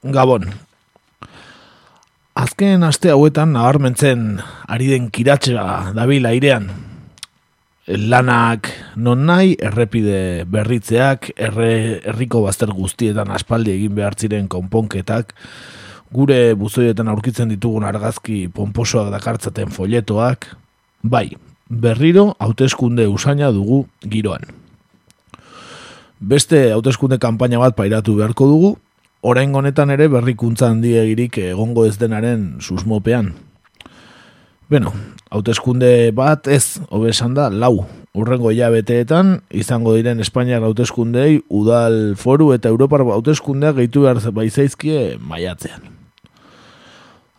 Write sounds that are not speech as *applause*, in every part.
Gabon. Azken aste hauetan nabarmentzen ari den kiratxera dabil airean. Lanak non nahi, errepide berritzeak, erre, erriko bazter guztietan aspaldi egin behar ziren konponketak, gure buzoietan aurkitzen ditugun argazki pomposoak dakartzaten folletoak, bai, berriro hauteskunde usaina dugu giroan. Beste hauteskunde kanpaina bat pairatu beharko dugu, orain honetan ere berrikuntza handiegirik egongo ez denaren susmopean. Beno, hauteskunde bat ez, hobesan da, lau. Urrengo hilabeteetan izango diren Espainiar hauteskundei udal foru eta Europar hauteskundeak gehitu behar baizaizkie maiatzean.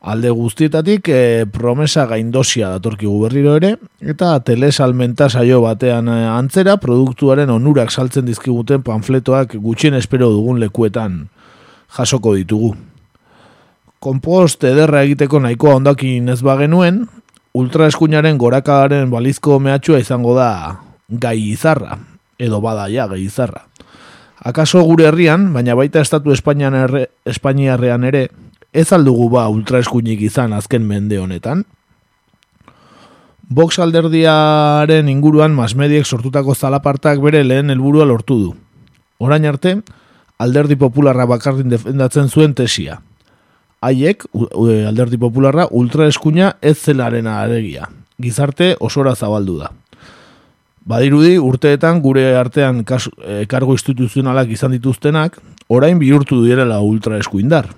Alde guztietatik e, promesa gaindosia datorkigu berriro ere, eta telesalmenta saio batean e, antzera produktuaren onurak saltzen dizkiguten panfletoak gutxien espero dugun lekuetan jasoko ditugu. Kompost ederra egiteko nahikoa ondakin ez bagenuen, ultraeskuinaren gorakadaren balizko mehatxua izango da gai izarra, edo bada ja gai izarra. Akaso gure herrian, baina baita estatu Espainian erre, Espainiarrean ere, ez aldugu ba ultraeskuinik izan azken mende honetan? Vox alderdiaren inguruan masmediek sortutako zalapartak bere lehen helburua lortu du. Orain arte, alderdi popularra bakarrin defendatzen zuen tesia. Haiek, alderdi popularra, ultraeskuina ez zelaren aregia. Gizarte osora zabaldu da. Badirudi, urteetan gure artean kas, e, kargo instituzionalak izan dituztenak, orain bihurtu direla ultraeskuindar.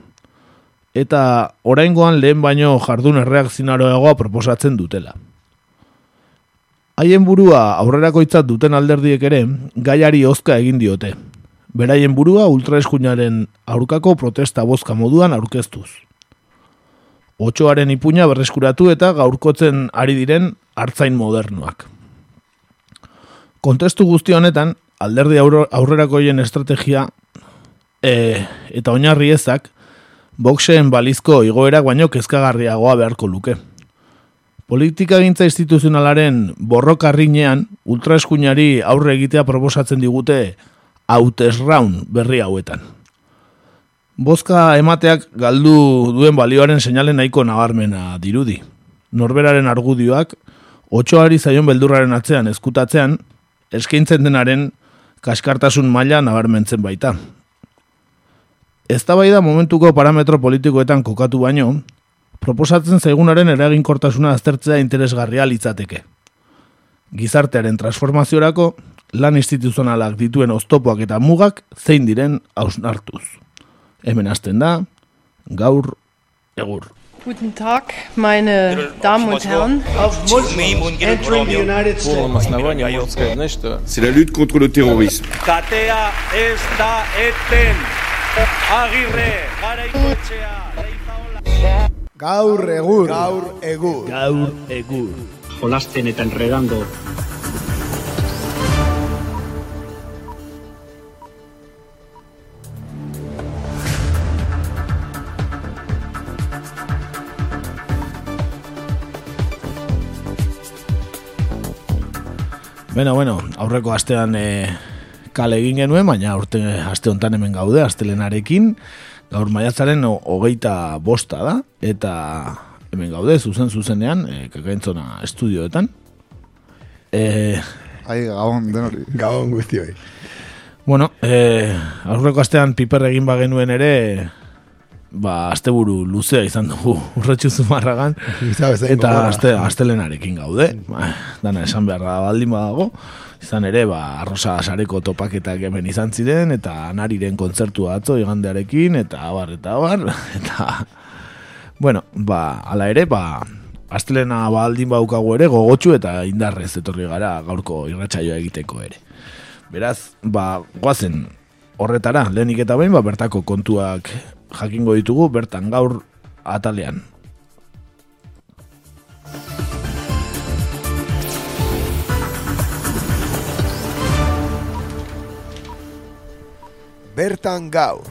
Eta oraingoan lehen baino jardun erreakzinaroagoa proposatzen dutela. Haien burua aurrerakoitzat duten alderdiek ere, gaiari ozka egin diote, beraien burua ultraeskuinaren aurkako protesta bozka moduan aurkeztuz. Otxoaren ipuña berreskuratu eta gaurkotzen ari diren hartzain modernoak. Kontestu guzti honetan, alderdi aurrerakoien estrategia e, eta oinarri ezak, boxeen balizko igoerak baino kezkagarriagoa beharko luke. Politika gintza instituzionalaren borrokarrinean, ultraeskuinari aurre egitea proposatzen digute hautesraun berri hauetan. Bozka emateak galdu duen balioaren seinale nahiko nabarmena dirudi. Norberaren argudioak, otxoari zaion beldurraren atzean eskutatzean, eskaintzen denaren kaskartasun maila nabarmentzen baita. Ez da momentuko parametro politikoetan kokatu baino, proposatzen zaigunaren eraginkortasuna aztertzea interesgarria litzateke. Gizartearen transformaziorako, lan instituzionalak dituen oztopoak eta mugak zein diren hausnartuz. Hemen hasten da, gaur, egur. Guten Tag, meine Damen und Herren. C'est la lutte contre le terrorisme. Katea ez da eten. Agirre, garaikoetxea, leizaola. Gaur egur. Gaur egur. Gaur, egur. Jolasten eta enredando Bueno, bueno, aurreko astean e, kale egin genuen, baina urte aste hontan hemen gaude, astelenarekin, gaur maiatzaren hogeita bosta da, eta hemen gaude, zuzen zuzenean, e, kakaintzona estudioetan. E, Ai, gabon, denori. Gabon guztioi. Bueno, e, aurreko astean piper egin bagenuen ere, ba, asteburu luzea izan dugu *laughs* urretxu zumarragan, eta aste, astelenarekin gaude, ba, dana esan beharra baldin badago, izan ere, ba, arrosa sareko topaketak hemen izan ziren, eta nariren kontzertua atzo igandearekin, eta abar, eta abar, *laughs* eta, bueno, ba, ala ere, ba, astelena baldin baukagu ere, gogotsu eta indarrez etorri gara gaurko irratsaioa egiteko ere. Beraz, ba, guazen, horretara, lehenik eta behin, ba, bertako kontuak jakingo ditugu bertan gaur atalean. Bertan gaur.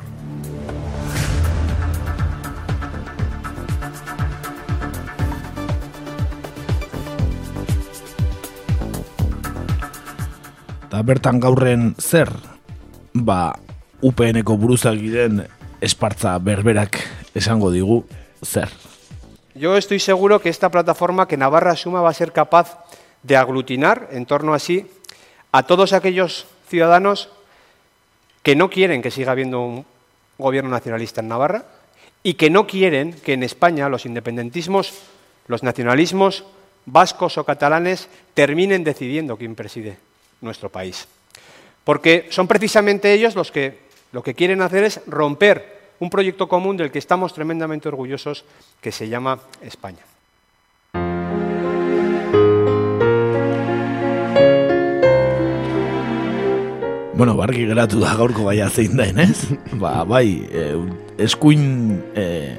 Eta bertan gaurren zer, ba, UPN-eko buruzak giren espartza berberak esango digu zer. Yo estoy seguro que esta plataforma que Navarra Suma va a ser capaz de aglutinar en torno a sí a todos aquellos ciudadanos que no quieren que siga habiendo un gobierno nacionalista en Navarra y que no quieren que en España los independentismos, los nacionalismos vascos o catalanes terminen decidiendo quién preside nuestro país. Porque son precisamente ellos los que lo que quieren hacer es romper un proyecto común del que estamos tremendamente orgullosos que se llama España. Bueno, barki geratu da gaurko gaia zein da, ez? *laughs* ba, bai, e, eskuin e,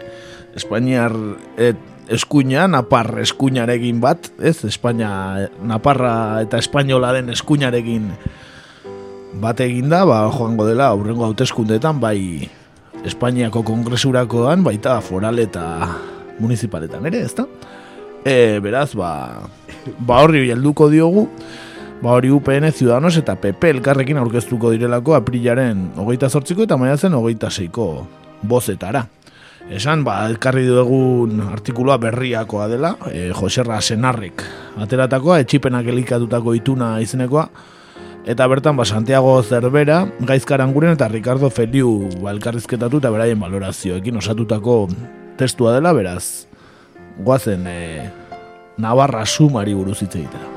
Espainiar et, eskuina, Napar eskuinarekin bat, ez? Espainia, Naparra eta Espainola den eskuinarekin bat eginda, ba, joango dela, aurrengo hauteskundetan, bai, Espainiako kongresurakoan, baita foral eta municipaletan ere, ezta? E, beraz, ba, ba horri helduko diogu, ba hori UPN Ciudadanos eta PP elkarrekin aurkeztuko direlako aprilaren hogeita zortziko eta maiatzen hogeita zeiko bozetara. Esan, ba, elkarri dugun artikulua berriakoa dela, e, Joserra Senarrik ateratakoa, etxipenak elikatutako ituna izenekoa, eta bertan, ba, Santiago Zerbera, Gaizkaranguren eta Ricardo Feliu ba, elkarrizketatu eta beraien valorazioekin osatutako testua dela, beraz, guazen e, Navarra sumari buruz hitz egitera.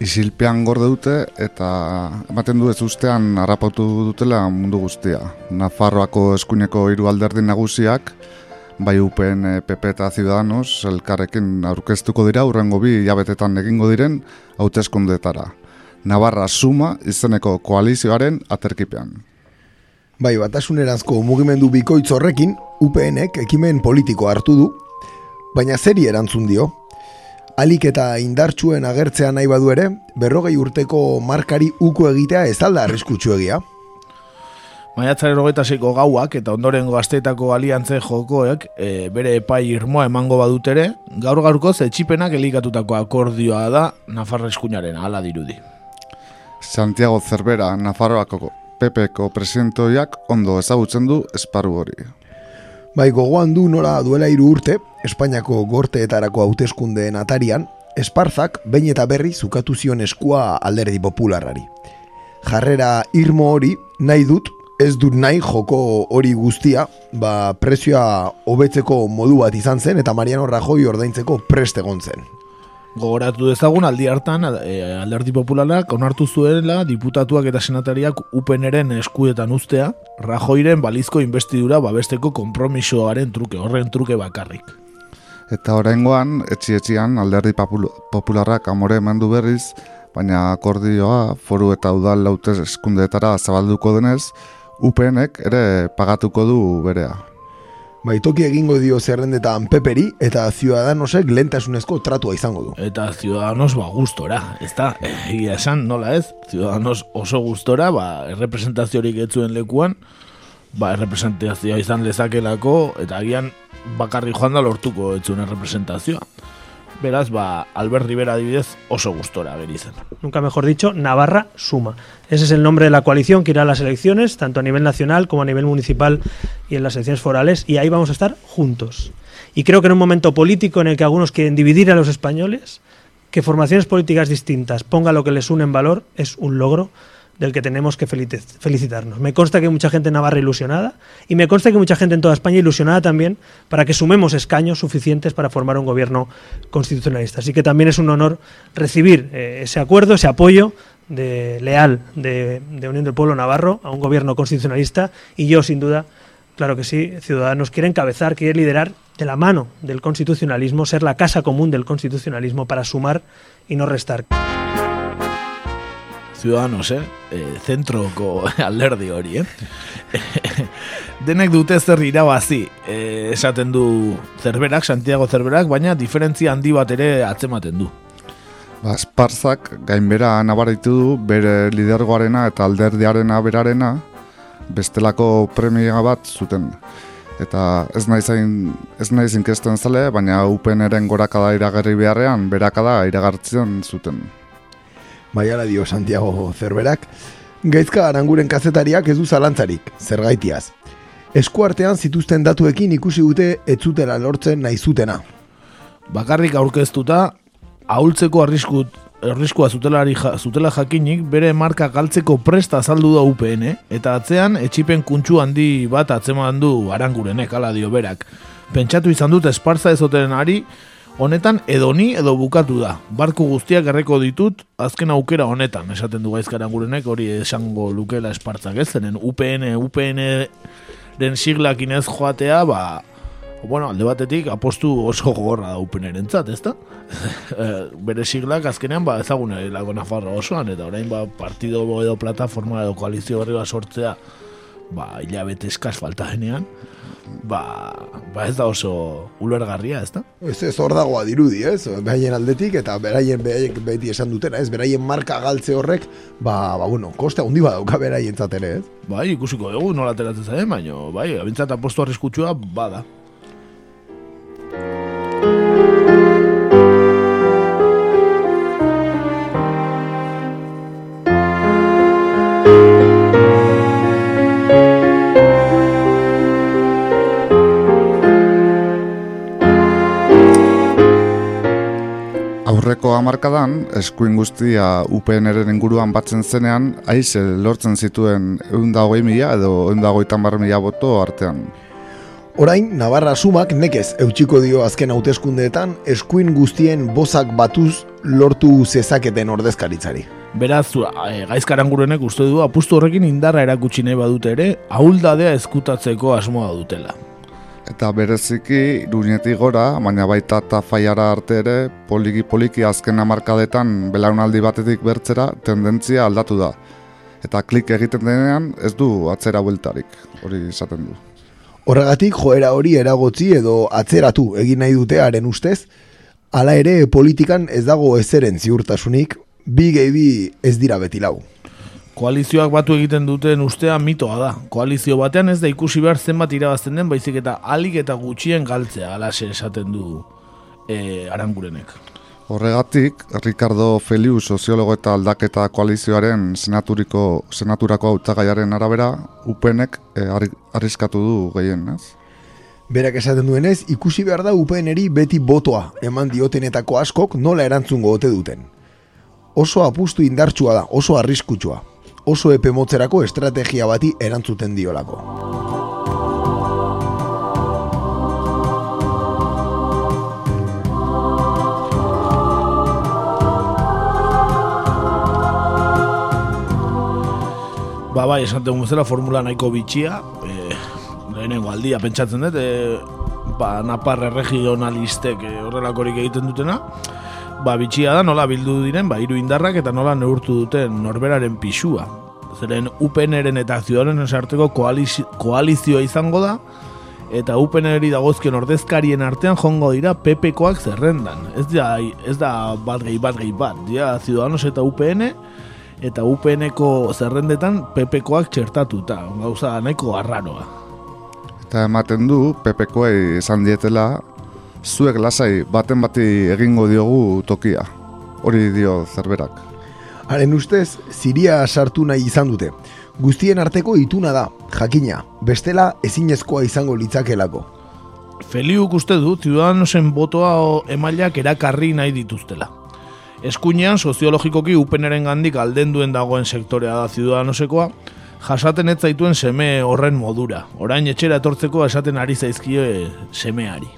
Isilpean gorde dute eta ematen du ez ustean harrapatu dutela mundu guztia. Nafarroako eskuineko hiru alderdi nagusiak, bai UPN, PP eta Ciudadanos, elkarrekin aurkeztuko dira urrengo bi jabetetan egingo diren hauteskundetara. Navarra Suma izeneko koalizioaren aterkipean. Bai, batasunerazko mugimendu bikoitz horrekin, UPNek ekimen politiko hartu du, baina zeri erantzun dio, alik eta indartsuen agertzea nahi badu ere, berrogei urteko markari uko egitea ez alda arriskutsu egia. Maiatzaren hogeita zeiko gauak eta ondoren gaztetako aliantze jokoek e, bere epai irmoa emango badutere, gaur gaurko zetxipenak elikatutako akordioa da Nafarra eskuinaren ala dirudi. Santiago Zerbera, Nafarroako PPko presidentoiak ondo ezagutzen du esparru hori. Bai, gogoan du nola duela hiru urte, Espainiako gorteetarako hauteskundeen atarian, Esparzak behin eta berri zukatu zion eskua alderdi popularrari. Jarrera irmo hori nahi dut, ez dut nahi joko hori guztia, ba prezioa hobetzeko modu bat izan zen eta Mariano Rajoy ordaintzeko prest egon zen. Gogoratu dezagun aldi hartan e, alderdi popularak onartu zuela diputatuak eta senatariak upeneren eskuetan ustea, Rajoyren balizko investidura babesteko konpromisoaren truke, horren truke bakarrik. Eta oraingoan etxi-etxian alderdi popularrak amore emandu berriz, baina akordioa foru eta udal lautez eskundeetara zabalduko denez, UPNek ere pagatuko du berea. Baitoki egingo dio zerrendetan peperi eta ciudadanosek lentasunezko tratua izango du. Eta ciudadanos ba gustora, ez da, *laughs* egia esan nola ez, ciudadanos oso gustora, ba, errepresentaziorik etzuen lekuan, ba, errepresentazioa izan lezakelako, eta agian bakarri joan da lortuko etzuen errepresentazioa. Beraz, ba, Albert Rivera adibidez oso gustora berizan. Nunca mejor dicho, Navarra suma. Ese es el nombre de la coalición que irá a las elecciones, tanto a nivel nacional como a nivel municipal y en las elecciones forales, y ahí vamos a estar juntos. Y creo que en un momento político en el que algunos quieren dividir a los españoles, que formaciones políticas distintas ponga lo que les une en valor es un logro del que tenemos que felicitarnos. Me consta que hay mucha gente en Navarra ilusionada y me consta que hay mucha gente en toda España ilusionada también para que sumemos escaños suficientes para formar un gobierno constitucionalista. Así que también es un honor recibir eh, ese acuerdo, ese apoyo de, leal de, de Unión del Pueblo Navarro a un gobierno constitucionalista y yo, sin duda, claro que sí, Ciudadanos quiere encabezar, quiere liderar de la mano del constitucionalismo, ser la casa común del constitucionalismo para sumar y no restar. Ciudadanos, eh? E, zentroko *laughs* alderdi hori, eh? *laughs* Denek dute zer irabazi, e, esaten du zerberak, Santiago zerberak, baina diferentzia handi bat ere atzematen du. Ba, Esparzak gainbera nabaritu du bere lidergoarena eta alderdiarena berarena bestelako premia bat zuten. Eta ez naiz ez naiz inkesten zale, baina UPNren gorakada iragarri beharrean, berakada iragartzen zuten. Baiala dio Santiago Zerberak, gaizka aranguren kazetariak ez du zalantzarik, zergaitiaz. Eskuartean zituzten datuekin ikusi dute ez zutela lortzen nahi zutena. Bakarrik aurkeztuta, ahultzeko arriskut, arriskua zutelari ja, zutela jakinik, bere marka galtzeko presta azaldu da UPN, eta atzean etxipen kuntxu handi bat atzeman du arangurenek, ala dio berak. Pentsatu izan dut espartza ezoteren ari, honetan edoni edo bukatu da. Barku guztiak erreko ditut, azken aukera honetan, esaten du gaizka arangurenek, hori esango lukela espartzak ez, zenen UPN, UPN den siglak inez joatea, ba, bueno, alde batetik apostu oso gogorra da UPNren zat, ez da? *laughs* Bere siglak azkenean ba, ezaguna lago Nafarro osoan, eta orain ba, partido edo plataforma edo koalizio berri bat sortzea ba, hilabete eskaz falta denean, ba, ba ez da oso ulergarria, ez da? Ez ez hor dagoa dirudi, ez? Beraien aldetik eta beraien beraiek beti esan dutena, ez? Beraien marka galtze horrek, ba, ba bueno, koste handi badauka beraien ere, ez? Bai, ikusiko dugu nola ateratzen zaren, baina, bai, abintzat apostu arriskutsua bada. Aurreko hamarkadan, eskuin guztia UPNren inguruan batzen zenean, aize lortzen zituen eunda hogei mila edo eunda hogeita mila boto artean. Orain, Navarra sumak nekez eutxiko dio azken hauteskundeetan eskuin guztien bozak batuz lortu zezaketen ordezkaritzari. Beraz, e, gaizkarangurenek uste du apustu horrekin indarra erakutsi nahi badute ere, ahuldadea eskutatzeko asmoa dutela. Eta bereziki, iruñetik gora, baina baita eta faiara arte ere, poliki poliki azken hamarkadetan belaunaldi batetik bertzera tendentzia aldatu da. Eta klik egiten denean ez du atzera bueltarik, hori esaten du. Horregatik joera hori eragotzi edo atzeratu egin nahi dute haren ustez, hala ere politikan ez dago ezeren ziurtasunik, bi gehi bi ez dira beti lau. Koalizioak batu egiten duten ustea mitoa da. Koalizio batean ez da ikusi behar zenbat irabazten den, baizik eta alik eta gutxien galtzea, alase esaten du e, arangurenek. Horregatik, Ricardo Feliu soziologo eta aldaketa koalizioaren senaturiko senaturako hautagaiaren arabera, UPNek e, arriskatu du gehien, ez? Berak esaten duenez, ikusi behar da UPNeri beti botoa eman diotenetako askok nola erantzungo ote duten. Oso apustu indartsua da, oso arriskutsua. Oso epe motzerako estrategia bati erantzuten diolako. Ba bai, esan dugu zela formula nahiko bitxia, e, lehenengo aldia pentsatzen dut, e, ba, Naparre regionalistek e, horrelakorik egiten dutena, ba, bitxia da nola bildu diren, ba, hiru indarrak eta nola neurtu duten norberaren pisua. Zeren UPNren eta Ciudadanen sarteko koalizio, koalizioa izango da, eta UPNri dagozkion ordezkarien artean jongo dira PPkoak zerrendan. Ez da, ez da bat gehi bat gehi bat, dira Ciudadanos eta UPN, eta UPNeko zerrendetan PPkoak txertatuta, gauza nahiko arraroa. Eta ematen du, PPkoei esan dietela, zuek lasai baten bati egingo diogu tokia. Hori dio zerberak. Haren ustez, ziria sartu nahi izan dute. Guztien arteko ituna da, jakina, bestela ezinezkoa izango litzakelako. Feliuk uste du, Ciudadanosen botoa o emailak erakarri nahi dituztela. Eskuinean, soziologikoki upeneren gandik alden duen dagoen sektorea da Ciudadanosekoa, jasaten ez zaituen seme horren modura. Orain etxera etortzeko esaten ari zaizkio semeari.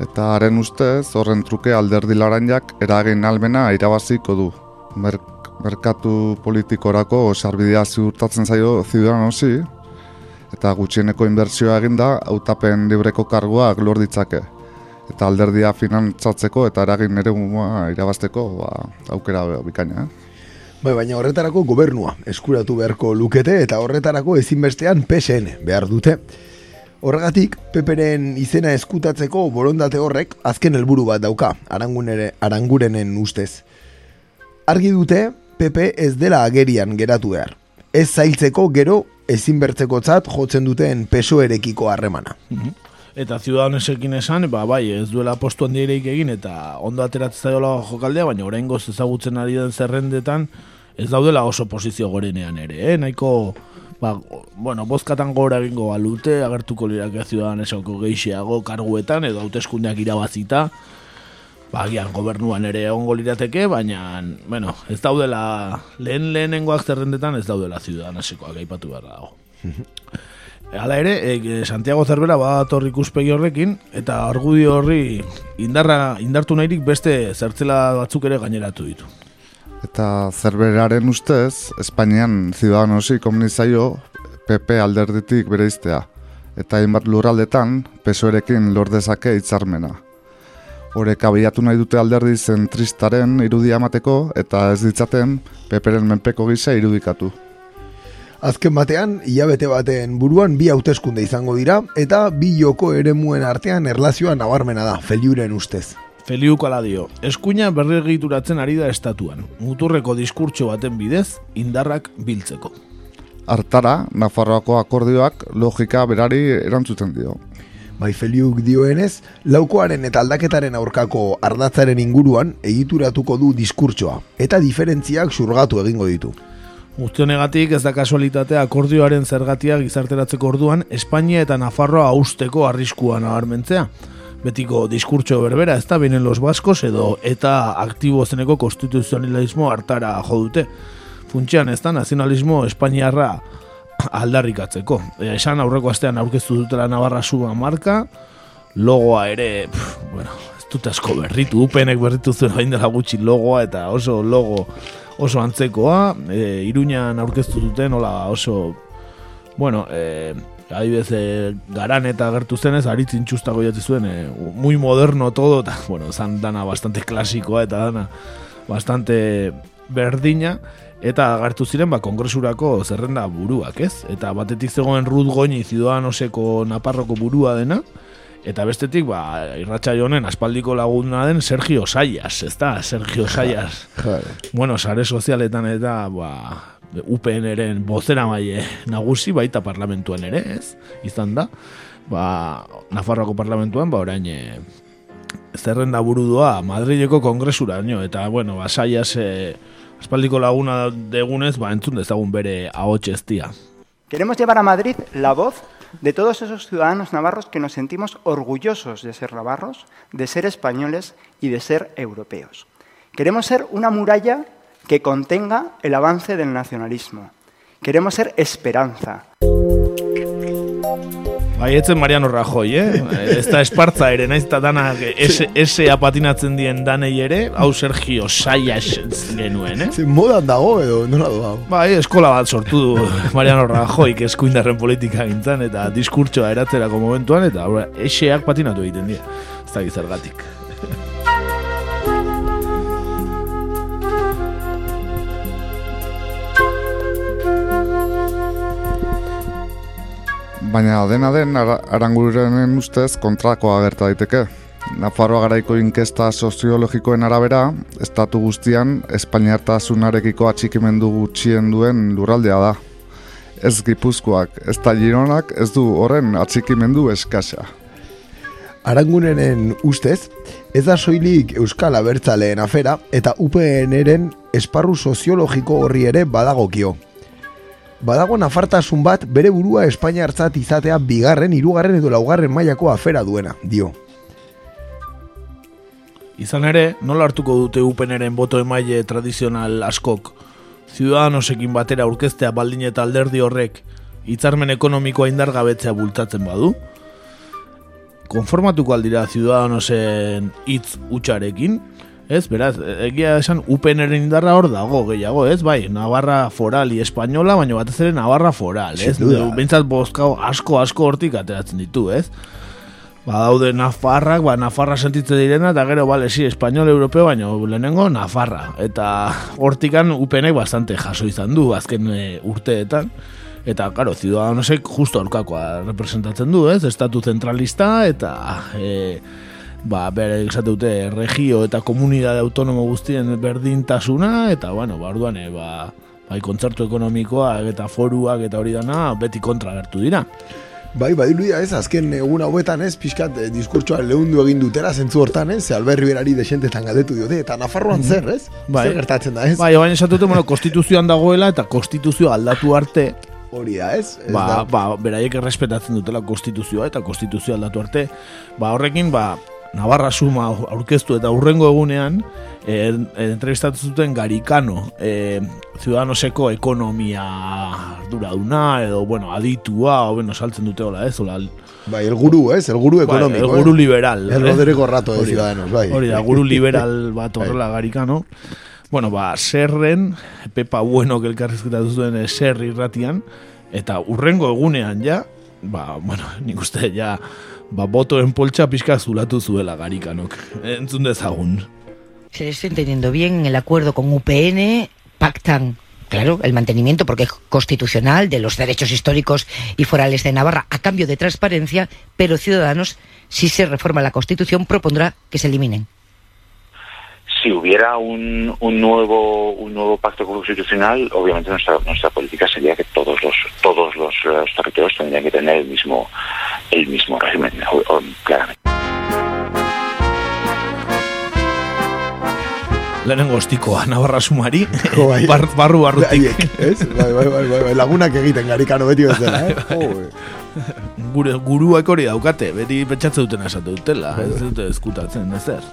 Eta haren ustez, horren truke alderdi laranjak eragin almena irabaziko du. Mer merkatu politikorako sarbidea ziurtatzen zaio ziudadanosi, eta gutxieneko inbertsioa eginda, hautapen libreko karguak lor ditzake. Eta alderdia finantzatzeko eta eragin ere irabazteko ba, aukera bikaina. Eh? Bai, baina horretarako gobernua eskuratu beharko lukete eta horretarako ezinbestean PSN behar dute. Horregatik, peperen izena eskutatzeko borondate horrek azken helburu bat dauka, arangunere, arangurenen ustez. Argi dute, Pepe ez dela agerian geratu behar. ez zailtzeko gero ezinbertzekotzat jotzen duten pesoerekiko harremana. Eta ziudadanesekin esan, ba, bai, ez duela postu handiereik egin, eta ondo ateratzen zaiola jokaldea, baina oraingoz ezagutzen ari den zerrendetan, ez daudela oso posizio gorenean ere, eh? nahiko, ba, bueno, bozkatan gora egingo balute, agertuko lirak ziudadanesoko gehiago karguetan, edo hauteskundeak irabazita, ba, agian gobernuan ere egongo lirateke, baina, bueno, ez daudela, lehen lehenengoak zerrendetan ez daudela ziudadanesekoak aipatu behar dago. *laughs* Hala ere, e, Santiago Zerbera badator ikuspegi horrekin, eta argudio horri indarra, indartu nahirik beste zertzela batzuk ere gaineratu ditu. Eta zerberaren ustez, Espainian ziudadanosi komunizaio PP alderditik bereiztea. Eta hainbat lurraldetan, pesoerekin lordezake hitzarmena. Horek abiatu nahi dute alderdi zentristaren irudia emateko eta ez ditzaten peperen menpeko gisa irudikatu. Azken batean, hilabete baten buruan bi hauteskunde izango dira, eta bi joko eremuen artean erlazioa nabarmena da, feliuren ustez. Feliuk ala dio, eskuina berregituratzen ari da estatuan, muturreko diskurtso baten bidez, indarrak biltzeko. Artara, Nafarroako akordioak logika berari erantzuten dio. Bai Feliuk dioenez, laukoaren eta aldaketaren aurkako ardatzaren inguruan egituratuko du diskurtsoa, eta diferentziak surgatu egingo ditu. Guztionegatik ez da kasualitatea akordioaren zergatia gizarteratzeko orduan Espainia eta Nafarroa austeko arriskua nabarmentzea. Betiko diskurtso berbera ez da benen los baskos edo eta aktibo zeneko konstituzionalismo hartara jo dute. Funtxean ez da nazionalismo espainiarra aldarrikatzeko. E, esan aurreko astean aurkeztu dutela Navarra suba marka, logoa ere, pf, bueno, ez dut asko berritu, upenek berritu zuen hain dela gutxi logoa eta oso logo oso antzekoa, e, iruñan aurkeztu duten, hola oso, bueno, e, adibidez, e, garan eta gertu zenez, aritzin txustago jatzi zuen, e, muy moderno todo, eta, bueno, zan dana bastante klasikoa eta dana bastante berdina, eta agertu ziren ba, kongresurako zerrenda buruak, ez? Eta batetik zegoen Ruth Goñi Ciudadanoseko Naparroko burua dena, eta bestetik, ba, irratxa honen aspaldiko laguna den Sergio Sayas, ez? Sergio Sayas. bueno, sare sozialetan eta, ba, UPN-eren bozera maile nagusi baita parlamentuan ere, ez? Izan da, ba, Nafarroako parlamentuan, ba, orain, e, zerrenda burudua Madrileko kongresuraino, eta, bueno, ba, Sayas, e, aspaldiko laguna degunez, ba, entzun dezagun bere ahots eztia. Queremos llevar a Madrid la voz de todos esos ciudadanos navarros que nos sentimos orgullosos de ser navarros, de ser españoles y de ser europeos. Queremos ser una muralla que contenga el avance del nacionalismo. Queremos ser esperanza. Bai, etzen Mariano Rajoy, eh? *laughs* Ez da espartza ere, naiz eta dana ese apatinatzen dien danei ere, hau Sergio Sayas genuen, eh? Zin modan dago edo, nola doa? Bai, eskola bat sortu du *laughs* Mariano Rajoy, eskuindarren politika gintzen, eta diskurtsoa eratzerako momentuan, eta eseak patinatu egiten dira. Ez da gizargatik. Baina dena den ara- arangurenen ustez kontrakoa gerta daiteke. Nafarroa garaiko inkesta soziologikoen arabera, estatu guztian Espainiartasunarekiko atxikimendu gutxien duen lurraldea da. Ez Gipuzkoak, ez da Gironak, ez du horren atxikimendu eskasa. Arangunenen ustez, ez da soilik Euskal Abertzaleen afera eta UPN-eren esparru soziologiko horri ere badagokio. Badago nafartasun bat bere burua Espainiartzat izatea bigarren, hirugarren edo laugarren mailako afera duena, dio. Izan ere, nola hartuko dute upeneren boto emaile tradizional askok, ziudadanosekin batera aurkeztea baldin eta alderdi horrek hitzarmen ekonomikoa indargabetzea bultzatzen badu? Konformatuko aldira ziudadanosen hitz utxarekin? Ez, beraz, egia esan UPNren indarra hor dago gehiago, ez? Bai, Navarra foral i espainola, baina batez ere Navarra foral, ez? Bintzat bozkau asko asko hortik ateratzen ditu, ez? Ba, daude Nafarrak, ba, Nafarra sentitzen direna, eta gero, bale, si, espainol europeo, baina lehenengo Nafarra. Eta hortikan UPNek bastante jaso izan du, azken e, urteetan. Eta, karo, Ciudadanosek justo aurkakoa representatzen du, ez? Estatu zentralista, eta... E, ba, bere esate dute regio eta komunidade autonomo guztien berdintasuna, eta, bueno, ba, orduan, e, ba, bai kontzertu ekonomikoak eta foruak eta hori dana beti kontra gertu dira. Bai, bai, luia ez, azken egun hauetan ez, pixkat eh, diskurtsoa lehundu egin dutera, zentzu hortan ez, ze Albert Riberari desentetan galdetu diote, eta Nafarroan zer, ez? Bai. Zer gertatzen da, ez? Bai, baina esatute, bueno, konstituzioan dagoela eta konstituzio aldatu arte, Hori da, ez? Ez ba, da. ba, beraiek errespetatzen dutela konstituzioa eta konstituzioa aldatu arte, ba, horrekin, ba, Navarra suma aurkeztu eta hurrengo egunean, e, entrevistatu zuten Garikano, e, Ciudadanoseko ekonomia arduraduna, edo, bueno, aditua, o, bueno, saltzen dute hola, ez, hola, Bai, el guru, ez? El guru ekonomiko, Bai, el guru liberal. El eh? Rodrigo Rato de. Ciudadanos, bai. Hori da, guru liberal *laughs* bat horrela garikano. Bueno, ba, serren, Pepa Bueno, elkarrizketatu zuen eh, ser irratian, eta urrengo egunean ja, ba, bueno, nik uste ja, ba, botoen poltsa pixka zulatu zuela garikanok. Entzun dezagun. Se está entendiendo bien el acuerdo con UPN, pactan, claro, el mantenimiento, porque es constitucional, de los derechos históricos y forales de Navarra a cambio de transparencia, pero Ciudadanos, si se reforma la Constitución, propondrá que se eliminen. Si hubiera un, un nuevo un nuevo pacto constitucional, obviamente nuestra nuestra política sería que todos los todos los, eh, territorios tendrían que tener el mismo el mismo régimen, claramente. Lehenengo ostikoa, Navarra sumari, Jo, bai. bar, barru barrutik. Ez? Bai, bai, bai, bai, bai, lagunak egiten garikano beti bezala, eh? Jo, Gure, guruak hori daukate, beti pentsatzen dutena esate dutela, ez dute eskutatzen, ezer.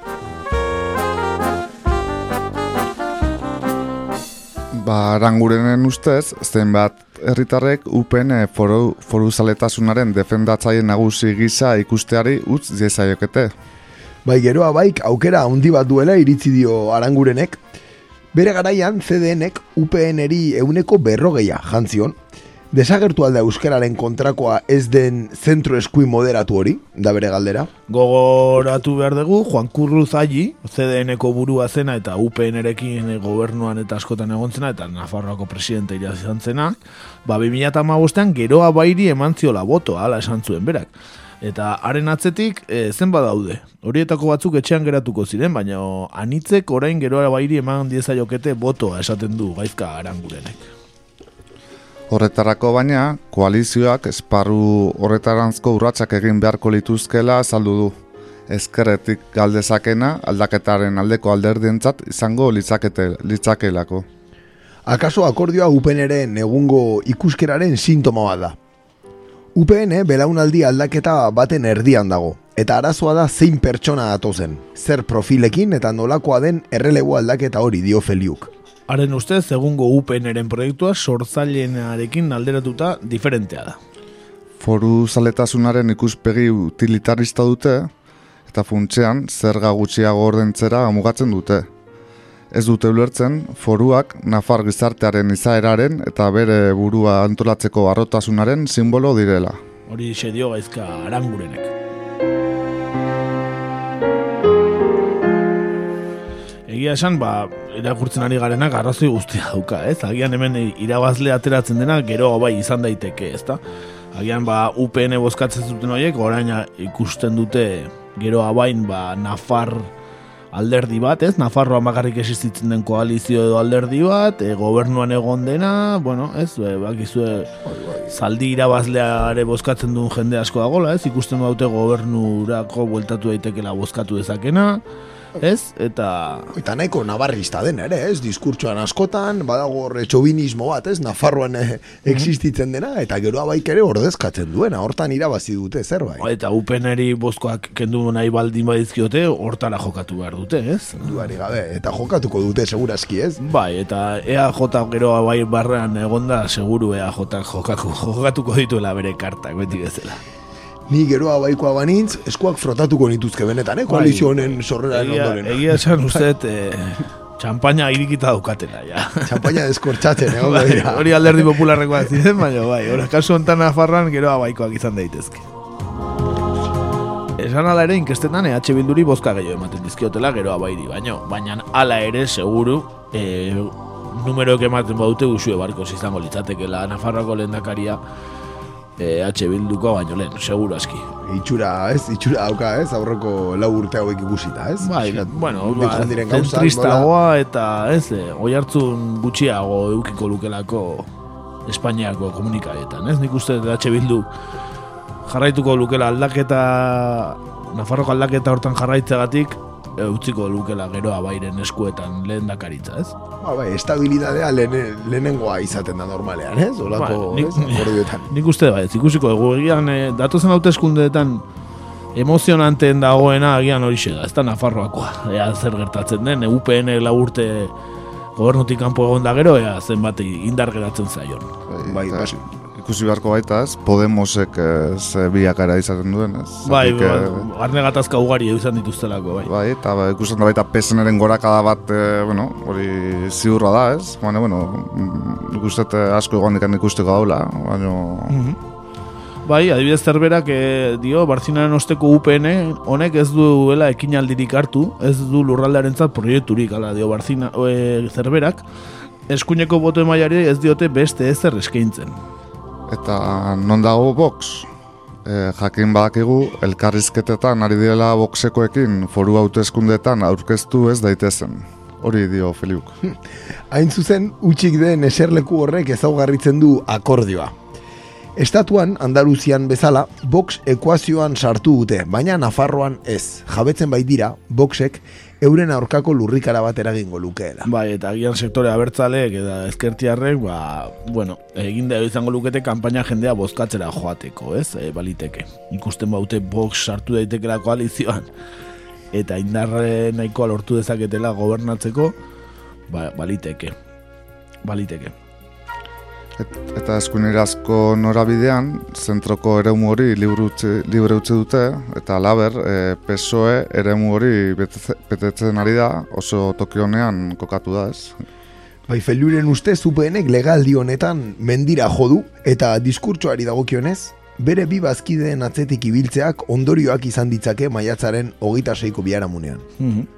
Ba, arangurenen ustez, zenbat herritarrek upen eh, foru, foru zaletasunaren defendatzaile nagusi gisa ikusteari utz diezaiokete. Bai, geroa baik aukera handi bat duela iritzi dio arangurenek. Bere garaian CDNek UPNeri euneko berrogeia jantzion. Desagertu alda euskararen kontrakoa ez den zentro eskuin moderatu hori, da bere galdera. Gogoratu behar dugu, Juan Curruz Alli, CDN-ko burua zena eta UPN-erekin gobernuan eta askotan egon zena, eta Nafarroako presidente izan zena, ba, 2008an geroa bairi eman ziola boto, ala esan zuen berak. Eta haren atzetik, e, zenba daude. Horietako batzuk etxean geratuko ziren, baina anitzek orain geroa bairi eman diezaiokete botoa esaten du gaizka arangurenek. Horretarako baina, koalizioak esparru horretarantzko urratsak egin beharko lituzkela azaldu du. Ezkerretik galdezakena aldaketaren aldeko alderdientzat izango litzakete, litzakelako. Akaso akordioa UPNren egungo ikuskeraren sintoma bat da. UPN belaunaldi aldaketa baten erdian dago, eta arazoa da zein pertsona datozen, zer profilekin eta nolakoa den errelebo aldaketa hori dio Feliuk. Haren ustez, egungo UPN-eren proiektua sortzailenarekin alderatuta diferentea da. Foru zaletasunaren ikuspegi utilitarista dute, eta funtsean zerga gutxiago ordentzera mugatzen dute. Ez dute ulertzen, foruak Nafar gizartearen izaeraren eta bere burua antolatzeko arrotasunaren simbolo direla. Hori dio gaizka arangurenek. Egia esan, ba, irakurtzen ari garenak arrazoi guztia dauka, ez? Agian hemen irabazle ateratzen dena gero bai izan daiteke, ezta? Agian, ba, UPN bozkatzen zuten horiek, orain ikusten dute gero abain, ba, Nafar alderdi bat, ez? Nafarroan bakarrik existitzen den koalizio edo alderdi bat, e, gobernuan egon dena, bueno, ez? E, bakizue, zaldi irabazleare bozkatzen duen jende asko dagola, ez? Ikusten daute gobernurako bueltatu daitekela bozkatu dezakena, ez? Eta... Eta nahiko nabarrista den ere, ez? Diskurtsoan askotan, badago horre txobinismo bat, ez? Nafarroan eh, existitzen dena, eta geroa baik ere ordezkatzen duena, hortan irabazi dute zerbait. Eta upeneri bozkoak kendu nahi baldin badizkiote, hortara jokatu behar dute, ez? Duari gabe, eta jokatuko dute segurazki, ez? Bai, eta EAJ geroa bai barrean egonda, seguru EAJ jokatu, jokatuko dituela bere kartak, beti bezala. Ni geroa baikoa banintz, eskuak frotatuko nituzke benetan, eh? Koalizio honen sorreraren Egia- ondoren. Egia esan *laughs* uste, eh, txampaina irikita daukatela, ja. Txampaina deskortzatzen, eh? Bai, hori alderdi popularrekoak ziren, baina bai, hori kasu honetan Nafarroan geroa baikoak izan daitezke. Esan ala ere inkestetan EH Bilduri bozka gehiago ematen dizkiotela geroa bairi, baino, baina hala ere seguru e, numeroek ematen badute usue barkos izango litzatekela Nafarroako lehendakaria e, H Bilduko baino lehen, seguro aski. Itxura, ez? Itxura dauka, ez? Aurreko lau urte hauek ikusita, ez? Bai, Pixkat, bueno, ba, zentristagoa eta ez, e, oi hartzun gutxiago eukiko lukelako Espainiako komunikaetan, ez? Nik uste dut H Bildu jarraituko lukela aldaketa, Nafarroko aldaketa hortan jarraitzegatik, e, utziko lukela geroa bairen eskuetan lehen dakaritza, ez? Ba, bai, estabilidadea lehene, lehenengoa izaten da normalean, ez? Olako, Ba, nik- ez? *laughs* Nik uste bai, ikusiko dugu egian e, datozen hauteskundeetan emozionanteen dagoena agian hori da, ez da Nafarroakoa. Ea zer gertatzen den, e, UPN lau urte gobernutik kanpo egon da gero, ea zenbat indar geratzen zaion. Bai, Eta ikusi beharko baita ez, Podemosek ez biakara izaten duen, ez? Bai, Zatik, eh, ba, arne gatazka ugari izan dituztelako, bai. Bai, eta ba, ikusten da baita PSNren gorakada bat, e, bueno, hori ziurra da, ez? Baina, bueno, mm, nik uste dut, eh, asko egon dikan ikusteko daula, baina... Mhm. Bai, adibidez zerberak e, dio, Barzinaren osteko UPN honek ez duela ekinaldirik hartu, ez du lurraldearentzat proiekturik, ala dio Barzina, e, zerberak, eskuineko boto emaiari ez diote beste ezer eskaintzen. Eta non dago Vox? E, jakin badakigu, elkarrizketetan ari direla Voxekoekin foru hauteskundetan aurkeztu ez daitezen. Hori dio Felibuk. *laughs* Hain zuzen, utxik den eserleku horrek ezaugarritzen du akordioa. Estatuan, Andaluzian bezala, Vox ekuazioan sartu dute, baina Nafarroan ez. Jabetzen bai dira, Voxek euren aurkako lurrikara bat eragingo lukeela. Bai, eta agian sektore abertzaleek eta ezkertiarrek, ba, bueno, egin da izango lukete kanpaina jendea bozkatzera joateko, ez? E, baliteke. Ikusten baute Vox sartu daitekela koalizioan eta indarre nahikoa lortu dezaketela gobernatzeko, ba, baliteke. Baliteke. Et, eta eskuinerazko norabidean, zentroko eremu hori libre utzi, libre utzi dute, eta laber, e, PSOE eremu hori betetzen ari da, oso toki honean kokatu da ez. Bai, feluren uste zupenek legaldi honetan mendira jodu eta diskurtsoari dagokionez, bere bi bazkideen atzetik ibiltzeak ondorioak izan ditzake maiatzaren hogeita seiko biharamunean. Mhm.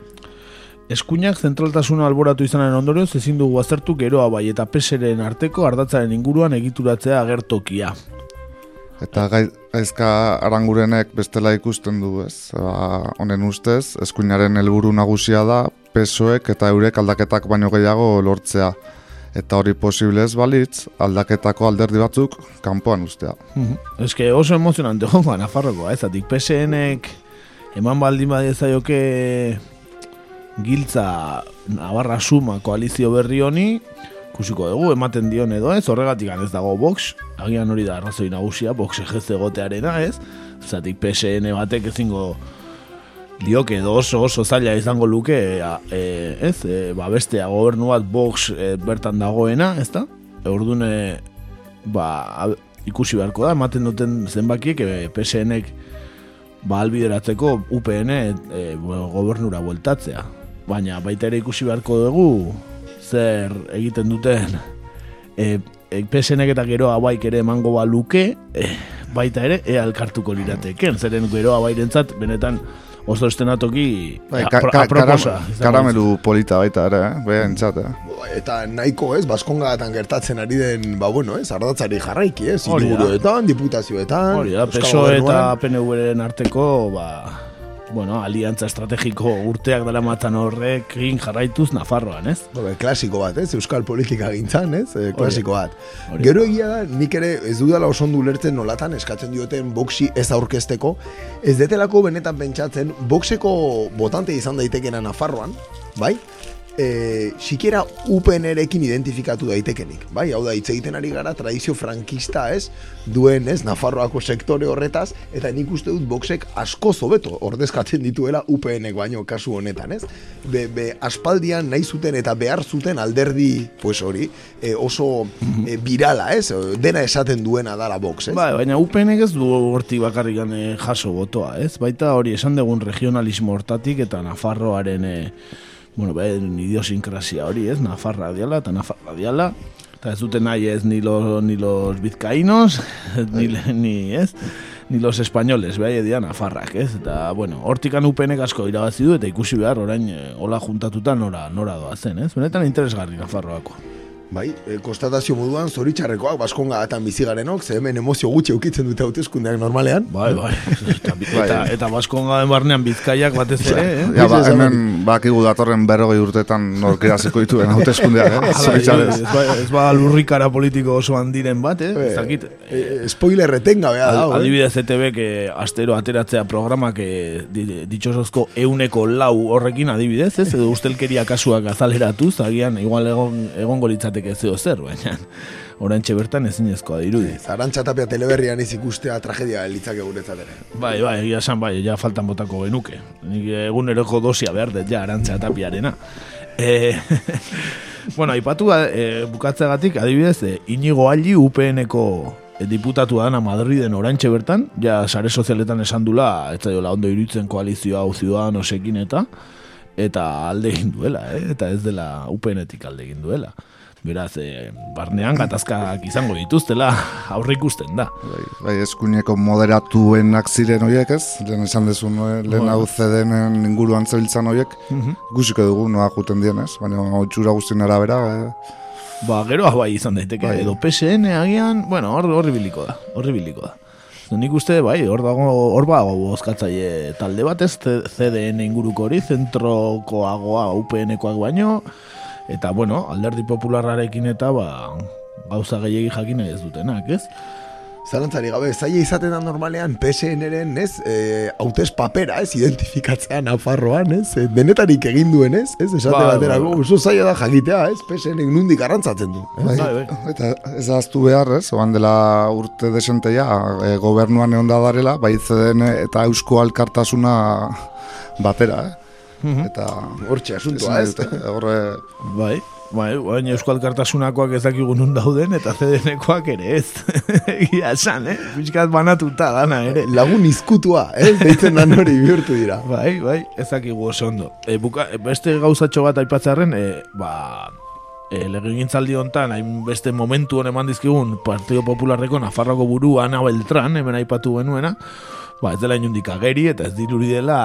Eskuinak zentraltasuna alboratu izanaren ondorioz ezin dugu aztertu geroa bai eta peseren arteko ardatzaren inguruan egituratzea agertokia. Eta gai, gaizka arangurenek bestela ikusten du ez. Ba, honen ustez, eskuinaren helburu nagusia da, pesoek eta eurek aldaketak baino gehiago lortzea. Eta hori posiblez balitz, aldaketako alderdi batzuk kanpoan ustea. Mhm. Eske oso emozionante *laughs* jongo Nafarrokoa, ez atik PSNek eman baldin badiezaioke giltza Navarra Suma koalizio berri honi, ikusiko dugu, ematen dion edo ez, horregatik ez dago Vox, agian hori da arrazoi nagusia, Vox egez egotearena ez, zatik PSN batek ezingo lioke edo oso oso zaila izango luke e, e, ez, e, ba bestea gobernu bat Vox e, bertan dagoena, ez da? Orduan, e, ba, a- ikusi beharko da, ematen duten zenbakiek e, PSNek ba albideratzeko UPN e, bueno, gobernura bueltatzea. Baina baita ere ikusi beharko dugu zer egiten duten e, e, PSNek eta geroa baik ere emango baluke e, baita ere ea elkartuko lirateken. Zeren geroa bairentzat benetan oso estenatoki Bai, a- ka, ka, aproposa. karamelu polita baita ere, eh? entzat, eh? Eta nahiko ez, baskongatan gertatzen ari den, ba bueno, ez, ardatzari jarraiki, ez, Hori hiriburuetan, diputazioetan, Hori da, PSOE eta. PNV-ren arteko, ba, bueno, aliantza estrategiko urteak dela matan horrek egin jarraituz Nafarroan, ez? Ba, klasiko bat, ez? Euskal politika gintzan, ez? E, klasiko bat. Hori. Gero egia da, nik ere ez dudala oso ondo ulertzen nolatan eskatzen dioten boxi ez aurkezteko, ez detelako benetan pentsatzen, boxeko botante izan daitekena Nafarroan, bai? E, sikiera UPN-erekin identifikatu daitekenik, bai? Hau da, hitz egiten ari gara tradizio frankista, ez? Duen, ez? Nafarroako sektore horretaz, eta nik uste dut boxek asko zobeto ordezkatzen dituela UPN-ek baino kasu honetan, ez? Be, be, aspaldian nahi zuten eta behar zuten alderdi, pues hori, e, oso e, birala, ez? Dena esaten duena dala box, ez? Bai, baina UPNek ez du hortik bakarrikan eh, jaso botoa, ez? Baita hori esan dugun regionalismo hortatik eta Nafarroaren, eh, bueno, ben idiosinkrazia hori, ez? Nafarra diala eta Nafarra diala. Eta ez dute nahi ez ni los, ni los bizkainos, *laughs* ni, ni, ez? Ni los españoles, behai edia Nafarrak, ez? Eta, bueno, hortikan UPNek asko irabazi du eta ikusi behar orain eh, hola juntatuta nora, nora doa zen, ez? Benetan interesgarri Nafarroako. Bai, e, konstatazio moduan zoritxarrekoak baskongaatan bizi garenok, ze hemen emozio gutxi eukitzen dute hauteskundeak normalean. Bai, bai. Eta, eta, eta baskongaden barnean bizkaiak batez ere, eh? Ja, ba, hemen bakigu datorren berrogei urtetan nork iraziko dituen hauteskundeak, eh? *laughs* Zoritxarrez. Ez ba, ez ba lurrikara politiko oso handiren bat, eh? Ez dakit. E, spoiler retengabea da, eh? Adibidez ETB que astero ateratzea programak eh, di- ditxosozko euneko lau horrekin adibidez, ez? Edo ustelkeria kasuak azaleratuz, agian igual egon, egongo litzateke zeo zer, baina orantxe bertan ezinezkoa dirudi. Zarantxa tapia teleberrian ez ikustea tragedia litzake guretzat ere. Bai, bai, egia esan bai, ja faltan botako genuke. Nik eguneroko dosia behar dut, ja, arantza tapiarena. E, *laughs* bueno, aipatu e, bukatzeagatik, adibidez, e, Inigo Alli UPN-eko e, diputatu dana Madriden orantxe bertan, ja, sare sozialetan esan dula, ez zaiola ondo iruditzen koalizioa hau ziudadanosekin eta eta alde egin duela, eh? eta ez dela UPN-etik alde egin duela. Beraz, e, barnean gatazkak izango dituztela aurre ikusten da. Bai, bai, eskuineko moderatuenak ziren horiek ez, lehen esan dezu, no, eh, lehen Bai. hau CDN inguruan zebiltzan horiek, Mhm. ikusiko dugu noa juten dien ez, baina otxura guztien arabera, eh, Ba, gero bai izan daiteke, Bai. edo PSN agian, bueno, hor biliko da, horri biliko da. Nik uste, bai, hor dago, hor bago bozkatzaile talde bat ez, CDN inguruko hori, zentrokoagoa, UPN-koak baino, eta, bueno, alderdi popularrarekin eta, ba, gauza gehiagi jakin ez dutenak, ez? Zalantzari gabe, zaila izaten da normalean PSN-eren, ez, e, hautez papera, ez, identifikatzea Nafarroan, ez, e, denetarik egin duen, ez, ez, esate Bai, baterako, bai. oso zaila da jakitea, ez, PSN nundik arrantzatzen du. ez? Bai, eta ez ahaztu behar, ez, oan dela urte desenteia, e, gobernuan egon da darela, bai CDN eta Eusko Alkartasuna batera, eh? Eta hortxe asuntoa, ez? Horre, Bai, bai, baina Euskal Kartasunakoak ez dakigu nun dauden, eta CDN-koak ere ez. *laughs* Egia esan, eh? Piskat banatuta dana ere. Lagun izkutua, eh? Deitzen da hori bihurtu dira. *laughs* Bai, bai, ez dakigu oso ondo. E, buka, e, beste gauzatxo bat aipatzarren, e, ba, e, legegintzaldi hontan, hainbeste momentu hon eman dizkigun Partido Popularreko Nafarroko buru Ana Beltran, hemen aipatu genuena, ba, ez dela inundik ageri, eta ez diruri dela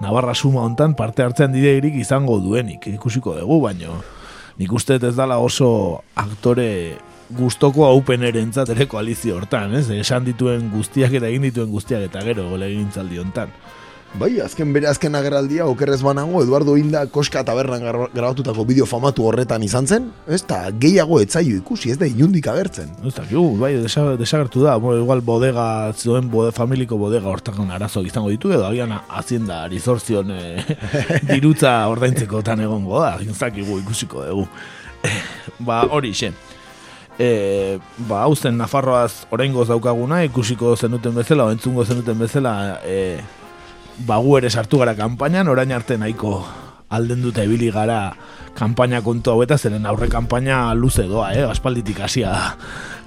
Navarra suma hontan parte hartzen direirik izango duenik, ikusiko dugu, baino nik uste ez dala oso aktore gustoko haupen erentzat ere koalizio hortan, ez? Esan dituen guztiak eta egin dituen guztiak eta gero legegintzaldi hontan. Bai, azken bere azken agerraldia okerrez banago Eduardo Inda Koska tabernan grabatutako bideo famatu horretan izan zen, ez da gehiago etzaio ikusi, ez da inundik agertzen. Ez dakigu, bai, desa- desagertu da, bueno, igual bodega, zuen bode, familiko bodega hortakan arazoak izango ditu, edo agian hazienda arizorzion e, *laughs* dirutza ordaintzekotan egongo da, dakigu ikusiko dugu. *laughs* ba, hori xe. E, ba, hau zen Nafarroaz oraingoz daukaguna, ikusiko zenuten bezala, entzungo zenuten bezala, e, ba, gu ere sartu gara kanpainan, orain arte nahiko alden dute ibili gara kanpaina kontu hau eta zeren aurre kanpaina luze doa, eh? aspalditik hasia da.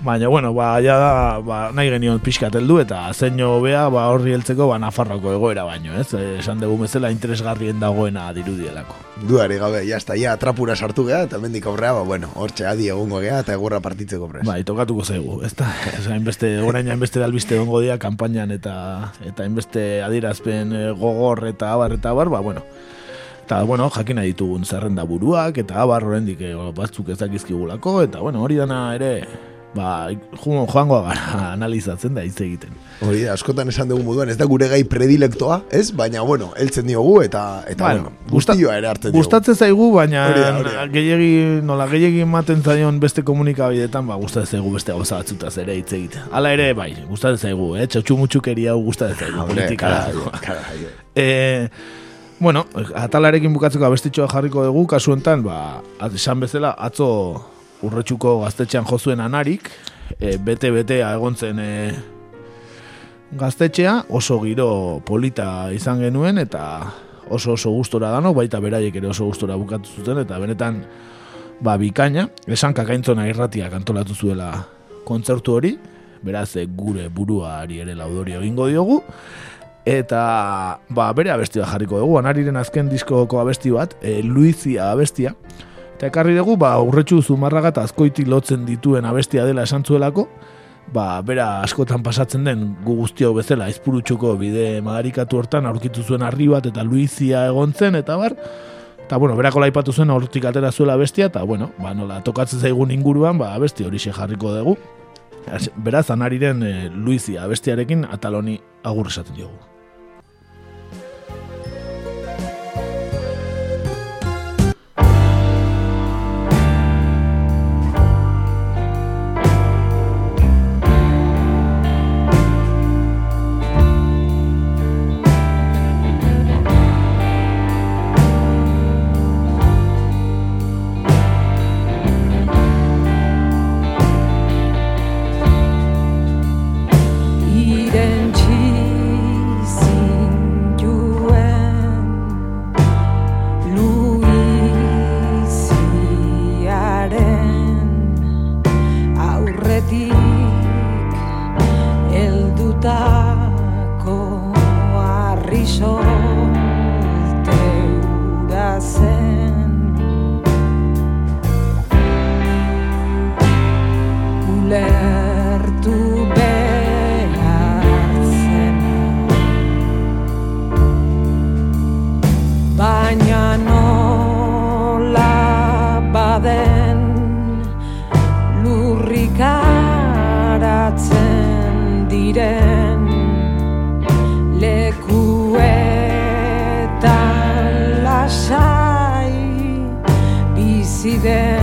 Baina, bueno, ba, ja da, ba, nahi genion pixkat heldu eta zeino bea, ba, horri heltzeko, ba, Nafarroko egoera baino, ez? Eh, Esan dugu bezala interesgarrien dagoena dirudielako. Duari gabe, está, ya trapura sartu gea, eta mendik aurrea, ba, bueno, hortxe adi egongo gea, eta egurra partitzeko pres. Bai, tokatuko zaigu, ez da? *laughs* hainbeste, orain hainbeste albiste dongo dira kanpainan eta eta hainbeste adierazpen eh, gogor eta abar eta abar, ba, bueno. Eta, bueno, jakina ditugun zerrenda buruak, eta abar horrendik eh, batzuk ez dakizkigulako, eta, bueno, hori dana ere, ba, jo- joango gara *laughs* analizatzen da hitz egiten. Hori da, askotan esan dugu moduan, ez da gure gai predilektoa, ez? Baina, bueno, heltzen diogu, eta, eta Bueno, bueno, guztioa ere hartzen diogu. Gustatzen zaigu, baina gehiegi, nola gehiegi ematen zaion beste komunikabidetan, ba, gustatzen zaigu beste gauza batzutaz ere hitz egiten. Hala ere, bai, gustatzen zaigu, eh? Txotxumutxukeri hau gustatzen zaigu, Hombre, politika. caray, caray. Eh, bueno, atalarekin bukatzeko abestitxoa jarriko dugu, kasu enten, ba, esan bezala, atzo urretxuko gaztetxean jozuen anarik, e, bete-betea egon zen e, gaztetxea, oso giro polita izan genuen, eta oso oso gustora dano, baita beraiek ere oso gustora bukatu zuten, eta benetan, ba, bikaina, esan kakaintzona irratiak antolatu zuela kontzertu hori, beraz, e, gure buruari ere laudorio egingo diogu, Eta, ba, bere abestia jarriko dugu, anariren azken diskoko abesti bat, e, Luizia abestia. Eta ekarri dugu, ba, urretxu zumarraga eta azkoiti lotzen dituen abestia dela esantzuelako, ba, bera askotan pasatzen den gu guztio bezala izpurutxuko bide madarikatu hortan aurkitu zuen arri bat eta Luizia egon zen, eta bar, eta bueno, berako laipatu zuen hortik atera zuela bestia, eta bueno, ba, nola tokatzen zaigun inguruan, ba, besti hori jarriko dugu. Beraz, anariren eh, e, Luizi abestiarekin ataloni agur esaten diogu. garatzen diren lekuetan lasai biziden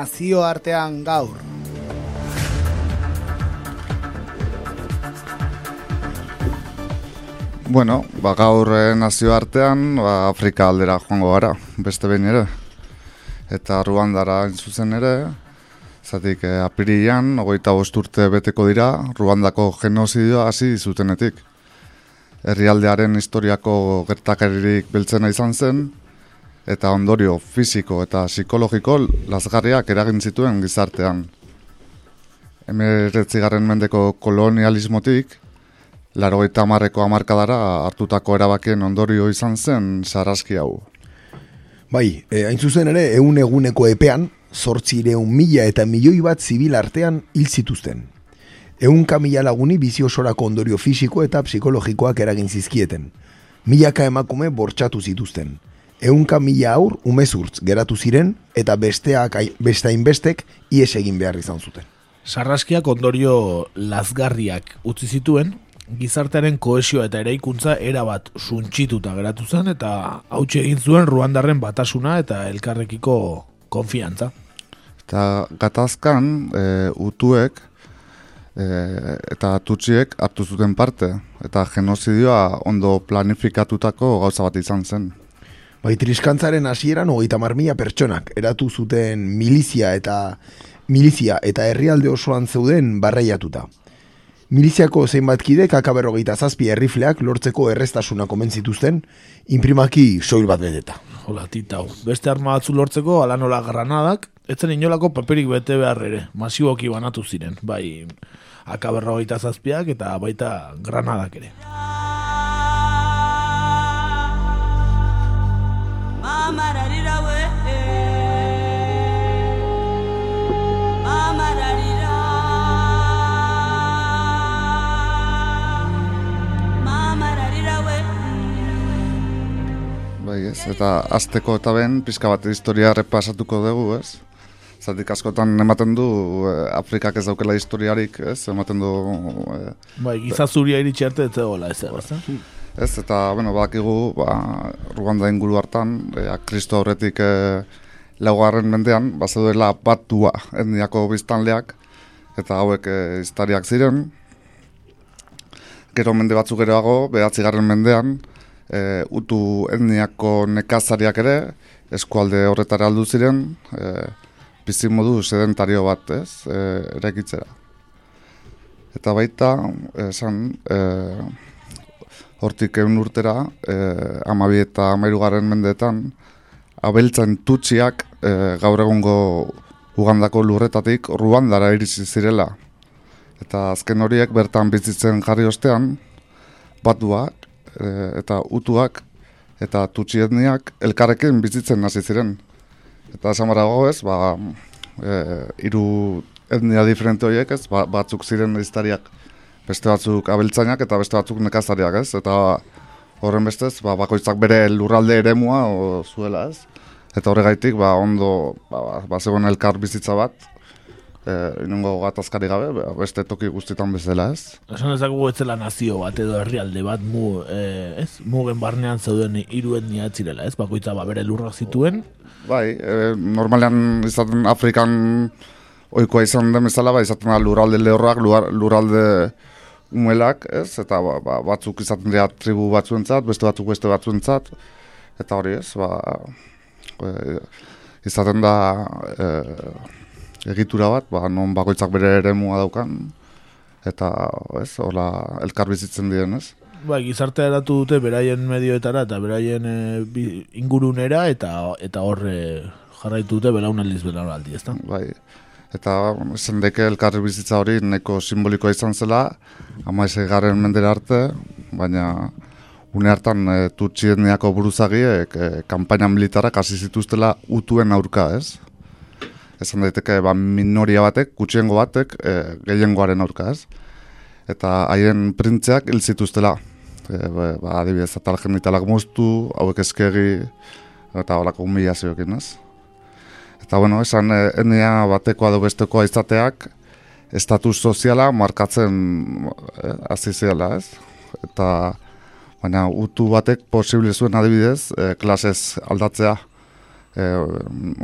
nazioartean gaur. Bueno, ba, gaur eh, nazioartean ba, Afrika aldera joango gara, beste behin ere. Eta Ruandara zuzen ere, zatik eh, apirian, ogoita bost urte beteko dira, Ruandako genozidioa hasi zutenetik. Herrialdearen historiako gertakaririk beltzena izan zen, eta ondorio fisiko eta psikologiko lazgarriak eragin zituen gizartean. Emeretzigarren mendeko kolonialismotik, Laro eta marreko amarkadara hartutako erabakien ondorio izan zen sarraski hau. Bai, e, hain zuzen ere, egun eguneko epean, zortzireun mila eta milioi bat zibil artean hil zituzten. Eunka mila laguni bizi osorako ondorio fisiko eta psikologikoak eragin zizkieten. Milaka emakume bortxatu zituzten. Eunka mila aur umezurtz geratu ziren eta besteak bestain bestek ies egin behar izan zuten. Sarraskiak ondorio lazgarriak utzi zituen, gizartearen kohesioa eta eraikuntza erabat suntxituta geratu zen eta hautsi egin zuen Ruandarren batasuna eta elkarrekiko konfiantza. Eta gatazkan e, utuek e, eta tutxiek hartu zuten parte eta genozidioa ondo planifikatutako gauza bat izan zen. Bai, triskantzaren hasieran hogeita marmila pertsonak eratu zuten milizia eta milizia eta herrialde osoan zeuden barreiatuta. Miliziako zeinbat kidek akaberrogeita zazpi errifleak lortzeko errestasuna komen zituzten, imprimaki soil bat bedeta. Hola, titau. Beste arma batzu lortzeko, ala nola granadak, etzen inolako paperik bete behar ere, masiboki banatu ziren, bai akaberrogeita zazpiak eta baita granadak ere. Bai, ez, eta azteko eta ben, pizka bat historia repasatuko dugu, ez? Zatik askotan ematen du eh, Afrikak ez daukela historiarik, ez? Ematen du... Eh, bai, gizazuria iritsi arte ez zegoela, ez ez? Ez, eta, bueno, badakigu, ba, Ruanda inguru hartan, eh, Kristo horretik eh, laugarren mendean, bazeduela batua etniako biztanleak, eta hauek eh, historiak ziren. Gero mende batzuk geroago, behatzigarren mendean, e, utu etniako nekazariak ere, eskualde horretara aldu ziren, e, bizimodu sedentario bat, ez, e, erekitzera. Eta baita, esan, e, hortik egun urtera, e, amabi eta amairugarren mendeetan, abeltzen tutxiak e, gaur egungo ugandako lurretatik ruandara iritsi zirela. Eta azken horiek bertan bizitzen jarri ostean, batuak, e, eta utuak eta tutsi elkarrekin bizitzen hasi ziren. Eta samarago ez, ba, e, iru etnia diferente horiek ez, ba, batzuk ziren iztariak beste batzuk abeltzainak eta beste batzuk nekazariak ez, eta horren bestez, ba, bakoitzak bere lurralde eremua o, zuela ez. Eta horregaitik, ba, ondo, ba, ba, elkar bizitza bat, e, inungo gatazkari gabe, ba, beste toki guztietan bezala ez. Esan ezagugu ez zela nazio bat edo herrialde bat mu, e, ez? mugen barnean zeuden hiru etnia ez? Bakoitza ba, bere lurrak zituen. Bai, e, normalean izaten Afrikan ohikoa izan den bezala, ba, izaten da lurralde lehorrak, lurralde umelak, ez? Eta ba, ba, batzuk izaten dira tribu batzuentzat, beste batzuk beste batzuentzat, eta hori ez, ba, e, izaten da e, egitura bat, ba, non bakoitzak bere eremua daukan, eta ez, hola elkar bizitzen diren, ez? Bai, gizartea eratu dute beraien medioetara eta beraien e, bi- ingurunera eta eta hor e, jarraitu dute belaunaldiz belaunaldi, ezta? Bai. Eta esan deke elkarri bizitza hori neko simbolikoa izan zela, ama garen mendera arte, baina une hartan e, tutsi etniako buruzagiek e, kanpaina militarak hasi zituztela utuen aurka, ez? Esan daiteke ba, minoria batek, gutxiengo batek, e, gehiengoaren aurka, ez? Eta haien printzeak hil zituztela. E, ba, adibidez, atal genitalak moztu, hauek eskegi, eta holako humilazioekin, ez? Eta bueno, esan eh, etnia batekoa edo bestekoa izateak estatus soziala markatzen eh, hasi zela, ez? Eta baina utu batek posible zuen adibidez, eh, klasez aldatzea e,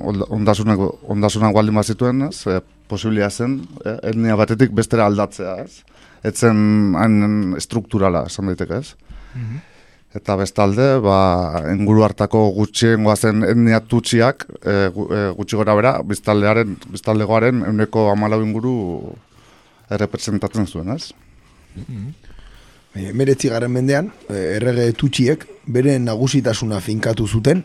onda- ondasunak, ondasunak baldin bat zituen, ez, e, posibilia zen, e, etnia batetik bestera aldatzea, ez? Etzen hain strukturala, esan daiteke, ez? Eta bestalde, ba, inguru hartako gutxiengoa zen etnia tutxiak, e, gu- e, gutxi gora bera, biztaldearen, biztaldegoaren euneko amalau inguru errepresentatzen zuen, ez? E, Meretzi garren mendean, e, errege tutxiek bere nagusitasuna finkatu zuten,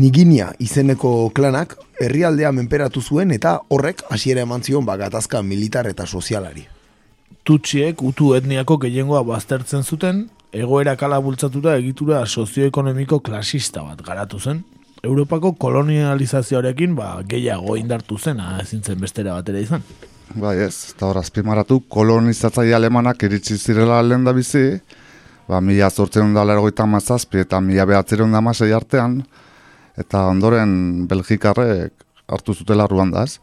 Niginia izeneko klanak herrialdea menperatu zuen eta horrek hasiera eman zion ba, gatazka militar eta sozialari. Tutsiek utu etniako gehiengoa baztertzen zuten, egoera kala bultzatuta egitura sozioekonomiko klasista bat garatu zen. Europako kolonializazioarekin ba, gehiago indartu zen, ezin zen bestera batera izan. Bai ez, eta hor azpimarratu kolonizatzaile alemanak iritsi zirela lehen da bizi, ba, mila zortzen da lergoita mazazpi eta mila behatzeren da masei artean, eta ondoren Belgikarrek hartu zutela Ruandaz.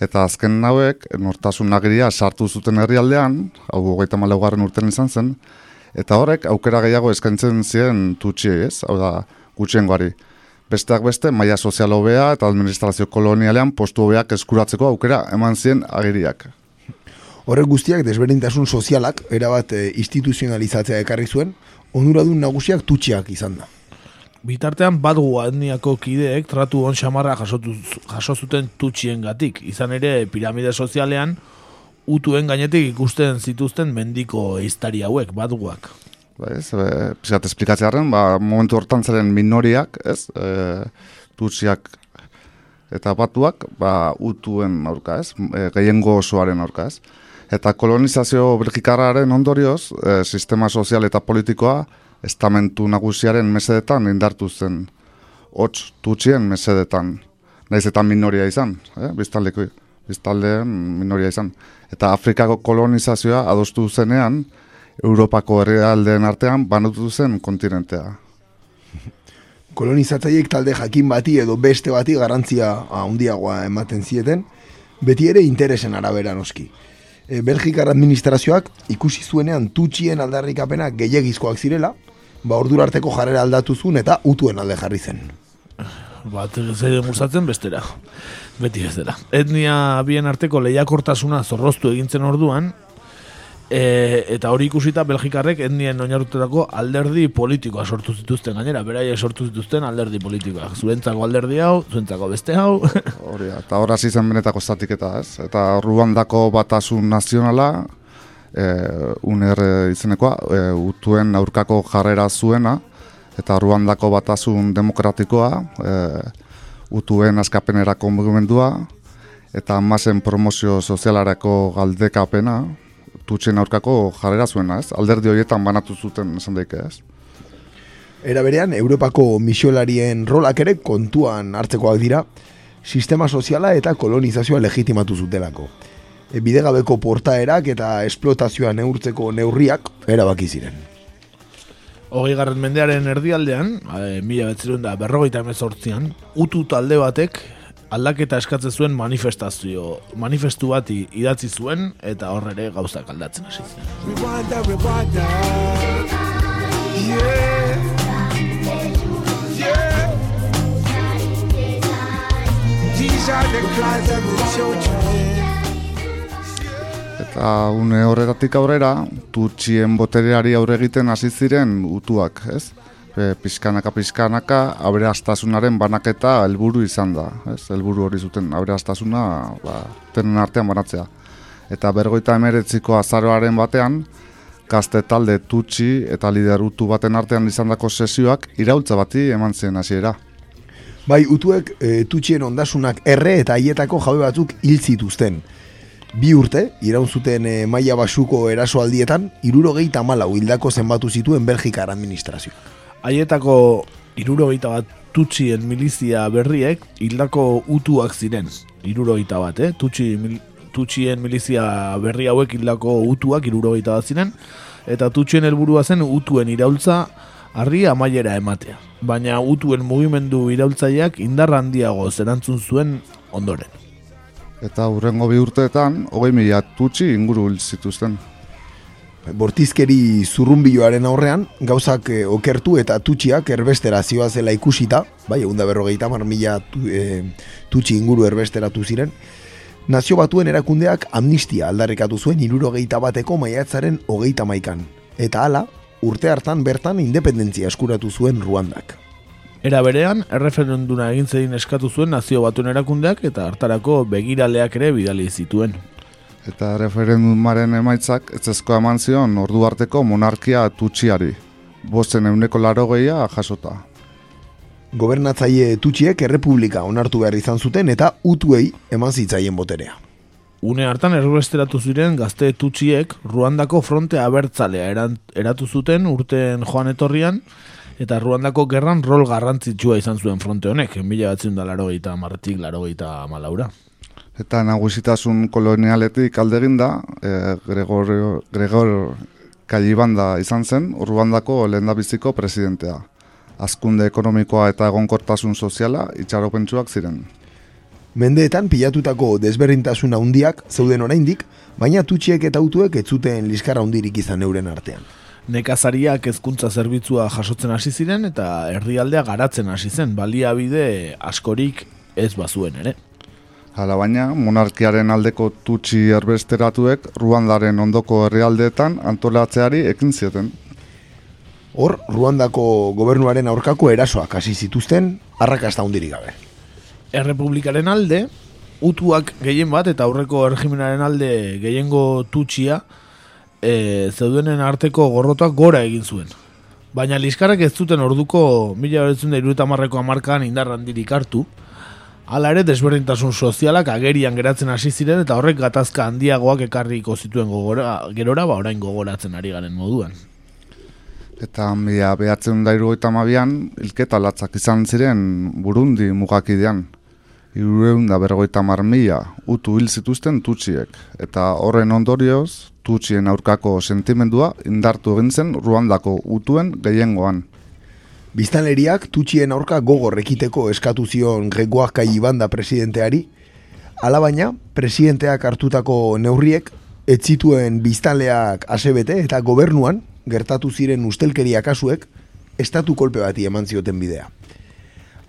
Eta azken hauek, nortasun agiria sartu zuten herrialdean, hau hogeita malaugarren urten izan zen, eta horrek aukera gehiago eskaintzen ziren tutxiei ez, hau da gutxiengoari. Besteak beste, maila sozial hobea eta administrazio kolonialean postu hobeak eskuratzeko aukera eman zien agiriak. Horrek guztiak desberdintasun sozialak erabat e, instituzionalizatzea ekarri zuen, onuradun nagusiak tutxiak izan da. Bitartean badgu etniako kideek tratu on xamarra jasotu, jaso zuten tutxien gatik. Izan ere, piramide sozialean, utuen gainetik ikusten zituzten mendiko eiztari hauek, badguak. Ba, ez, e, pixat esplikatzearen, ba, momentu hortan zaren minoriak, ez, e, tutsiak eta batuak, ba, utuen aurka, ez, e, gehiengo osoaren aurka, ez. Eta kolonizazio belgikarraren ondorioz, e, sistema sozial eta politikoa, estamentu nagusiaren mesedetan indartu zen, hots tutsien mesedetan, naiz eta minoria izan, eh? biztaldeko, biztaldeen minoria izan. Eta Afrikako kolonizazioa adostu zenean, Europako herrialdeen artean banatu zen kontinentea. *laughs* Kolonizatzaileek talde jakin bati edo beste bati garantzia handiagoa ematen zieten, beti ere interesen arabera noski. E, Belgikar administrazioak ikusi zuenean tutxien aldarrikapena gehiagizkoak zirela, ba ordura arteko jarrera aldatu zuen eta utuen alde jarri zen. Bat zeide musatzen bestera. Beti ez dela. Etnia bien arteko lehiakortasuna zorroztu egintzen orduan, e, eta hori ikusita Belgikarrek etnien oinarrututako alderdi politikoa sortu zituzten gainera, beraiek sortu zituzten alderdi politikoa. Zuentzako alderdi hau, zuentzako beste hau. Hori, eta hor hasi zen benetako zatiketa, ez? Eta Ruandako batasun nazionala, e, uner izenekoa, e, utuen aurkako jarrera zuena, eta Ruandako batasun demokratikoa, e, utuen askapenerako mugimendua, eta masen promozio sozialarako galdekapena, tutxen aurkako jarrera zuena, ez? Alderdi horietan banatu zuten esan daike, ez? Era berean, Europako misiolarien rolak ere kontuan hartzekoak dira, sistema soziala eta kolonizazioa legitimatu zutelako. E, bidegabeko portaerak eta esplotazioa neurtzeko neurriak erabaki ziren. Hogei garren mendearen erdialdean, e, mila betzerun da berrogeita emezortzian, utu talde batek aldaketa eskatzen zuen manifestazio, manifestu bat i- idatzi zuen eta hor ere gauzak aldatzen hasi ziren. Rwanda, Rwanda. Yeah. Yeah. These are the cries of the children. Eta une horretatik aurrera, tutxien botereari aurre egiten hasi ziren utuak, ez? E, pizkanaka pizkanaka aberastasunaren banaketa helburu izan da, ez? Helburu hori zuten aberastasuna, ba, tenen artean banatzea. Eta bergoita emeretziko azaroaren batean, gazte talde tutxi eta lider utu baten artean izandako sesioak iraultza bati eman zen hasiera. Bai, utuek e, tutxien ondasunak erre eta haietako jabe batzuk hil zituzten. Bi urte, iraun zuten e, maila basuko erasoaldietan, irurogei tamalau hildako zenbatu zituen Belgikar administrazioak. Haietako irurogeita bat tutxien milizia berriek hildako utuak ziren. Irurogeita bat, eh? Tutxi, mil, tutxien milizia berri hauek hildako utuak irurogeita bat ziren. Eta tutxien helburua zen utuen iraultza harri amaiera ematea. Baina utuen mugimendu iraultzaileak indar handiago zerantzun zuen ondoren. Eta hurrengo bi urteetan, hogei mila tutxi inguru hil zituzten. Bortizkeri zurrunbiloaren aurrean, gauzak eh, okertu eta tutxiak erbestera zela ikusita, bai, egun da berrogeita mar mila tu, eh, tutxi inguru erbesteratu ziren, nazio batuen erakundeak amnistia aldarrekatu zuen irurogeita bateko maiatzaren hogeita maikan. Eta hala, urte hartan bertan independentzia eskuratu zuen Ruandak. Era berean, erreferenduna egin zedin eskatu zuen nazio batuen erakundeak eta hartarako begiraleak ere bidali zituen. Eta referendumaren emaitzak etzezko eman zion ordu arteko monarkia tutxiari. Bosten euneko laro jasota. Gobernatzaile tutxiek errepublika onartu behar izan zuten eta utuei eman zitzaien boterea. Une hartan erbesteratu ziren gazte tutxiek Ruandako fronte abertzalea eratu zuten urten joan etorrian eta Ruandako gerran rol garrantzitsua izan zuen fronte honek, mila batzen da laro gehieta marretik laro gehieta malaura. Eta nagusitasun kolonialetik aldegin da, e, Gregor, Gregor Kallibanda izan zen, Ruandako lehendabiziko presidentea. Azkunde ekonomikoa eta egonkortasun soziala itxaropentsuak ziren. Mendeetan pilatutako desberdintasun handiak zeuden oraindik, baina tutxiek eta autuek ez zuten liskara handirik izan euren artean. Nekazariak hezkuntza zerbitzua jasotzen hasi ziren eta herrialdea garatzen hasi zen, baliabide askorik ez bazuen ere. Hala baina, monarkiaren aldeko tutsi erbesteratuek Ruandaren ondoko herrialdeetan antolatzeari ekin zieten. Hor, Ruandako gobernuaren aurkako erasoak hasi zituzten, arrakasta hundirik gabe. Errepublikaren alde, utuak gehien bat eta aurreko erregimenaren alde gehiengo tutxia e, zeudenen arteko gorrotak gora egin zuen. Baina liskarrak ez zuten orduko mila beretzen da irudetamarreko amarkan indarran dirik hartu, Hala ere, desberdintasun sozialak agerian geratzen hasi ziren eta horrek gatazka handiagoak ekarriko zituen gogora, gerora, ba orain gogoratzen ari garen moduan. Eta mila behatzen da irugaita mabian, ilketa latzak izan ziren Burundi mugakidean. Irureun da bergoita mar mila utu hil zituzten tutxiek. Eta horren ondorioz, tutxien aurkako sentimendua indartu egin zen Ruandako utuen gehiengoan. Biztanleriak tutxien aurka gogor ekiteko eskatu zion Gregoak Kaibanda presidenteari, alabaina presidenteak hartutako neurriek ez zituen biztanleak asebete eta gobernuan gertatu ziren ustelkeria kasuek estatu kolpe bati eman zioten bidea.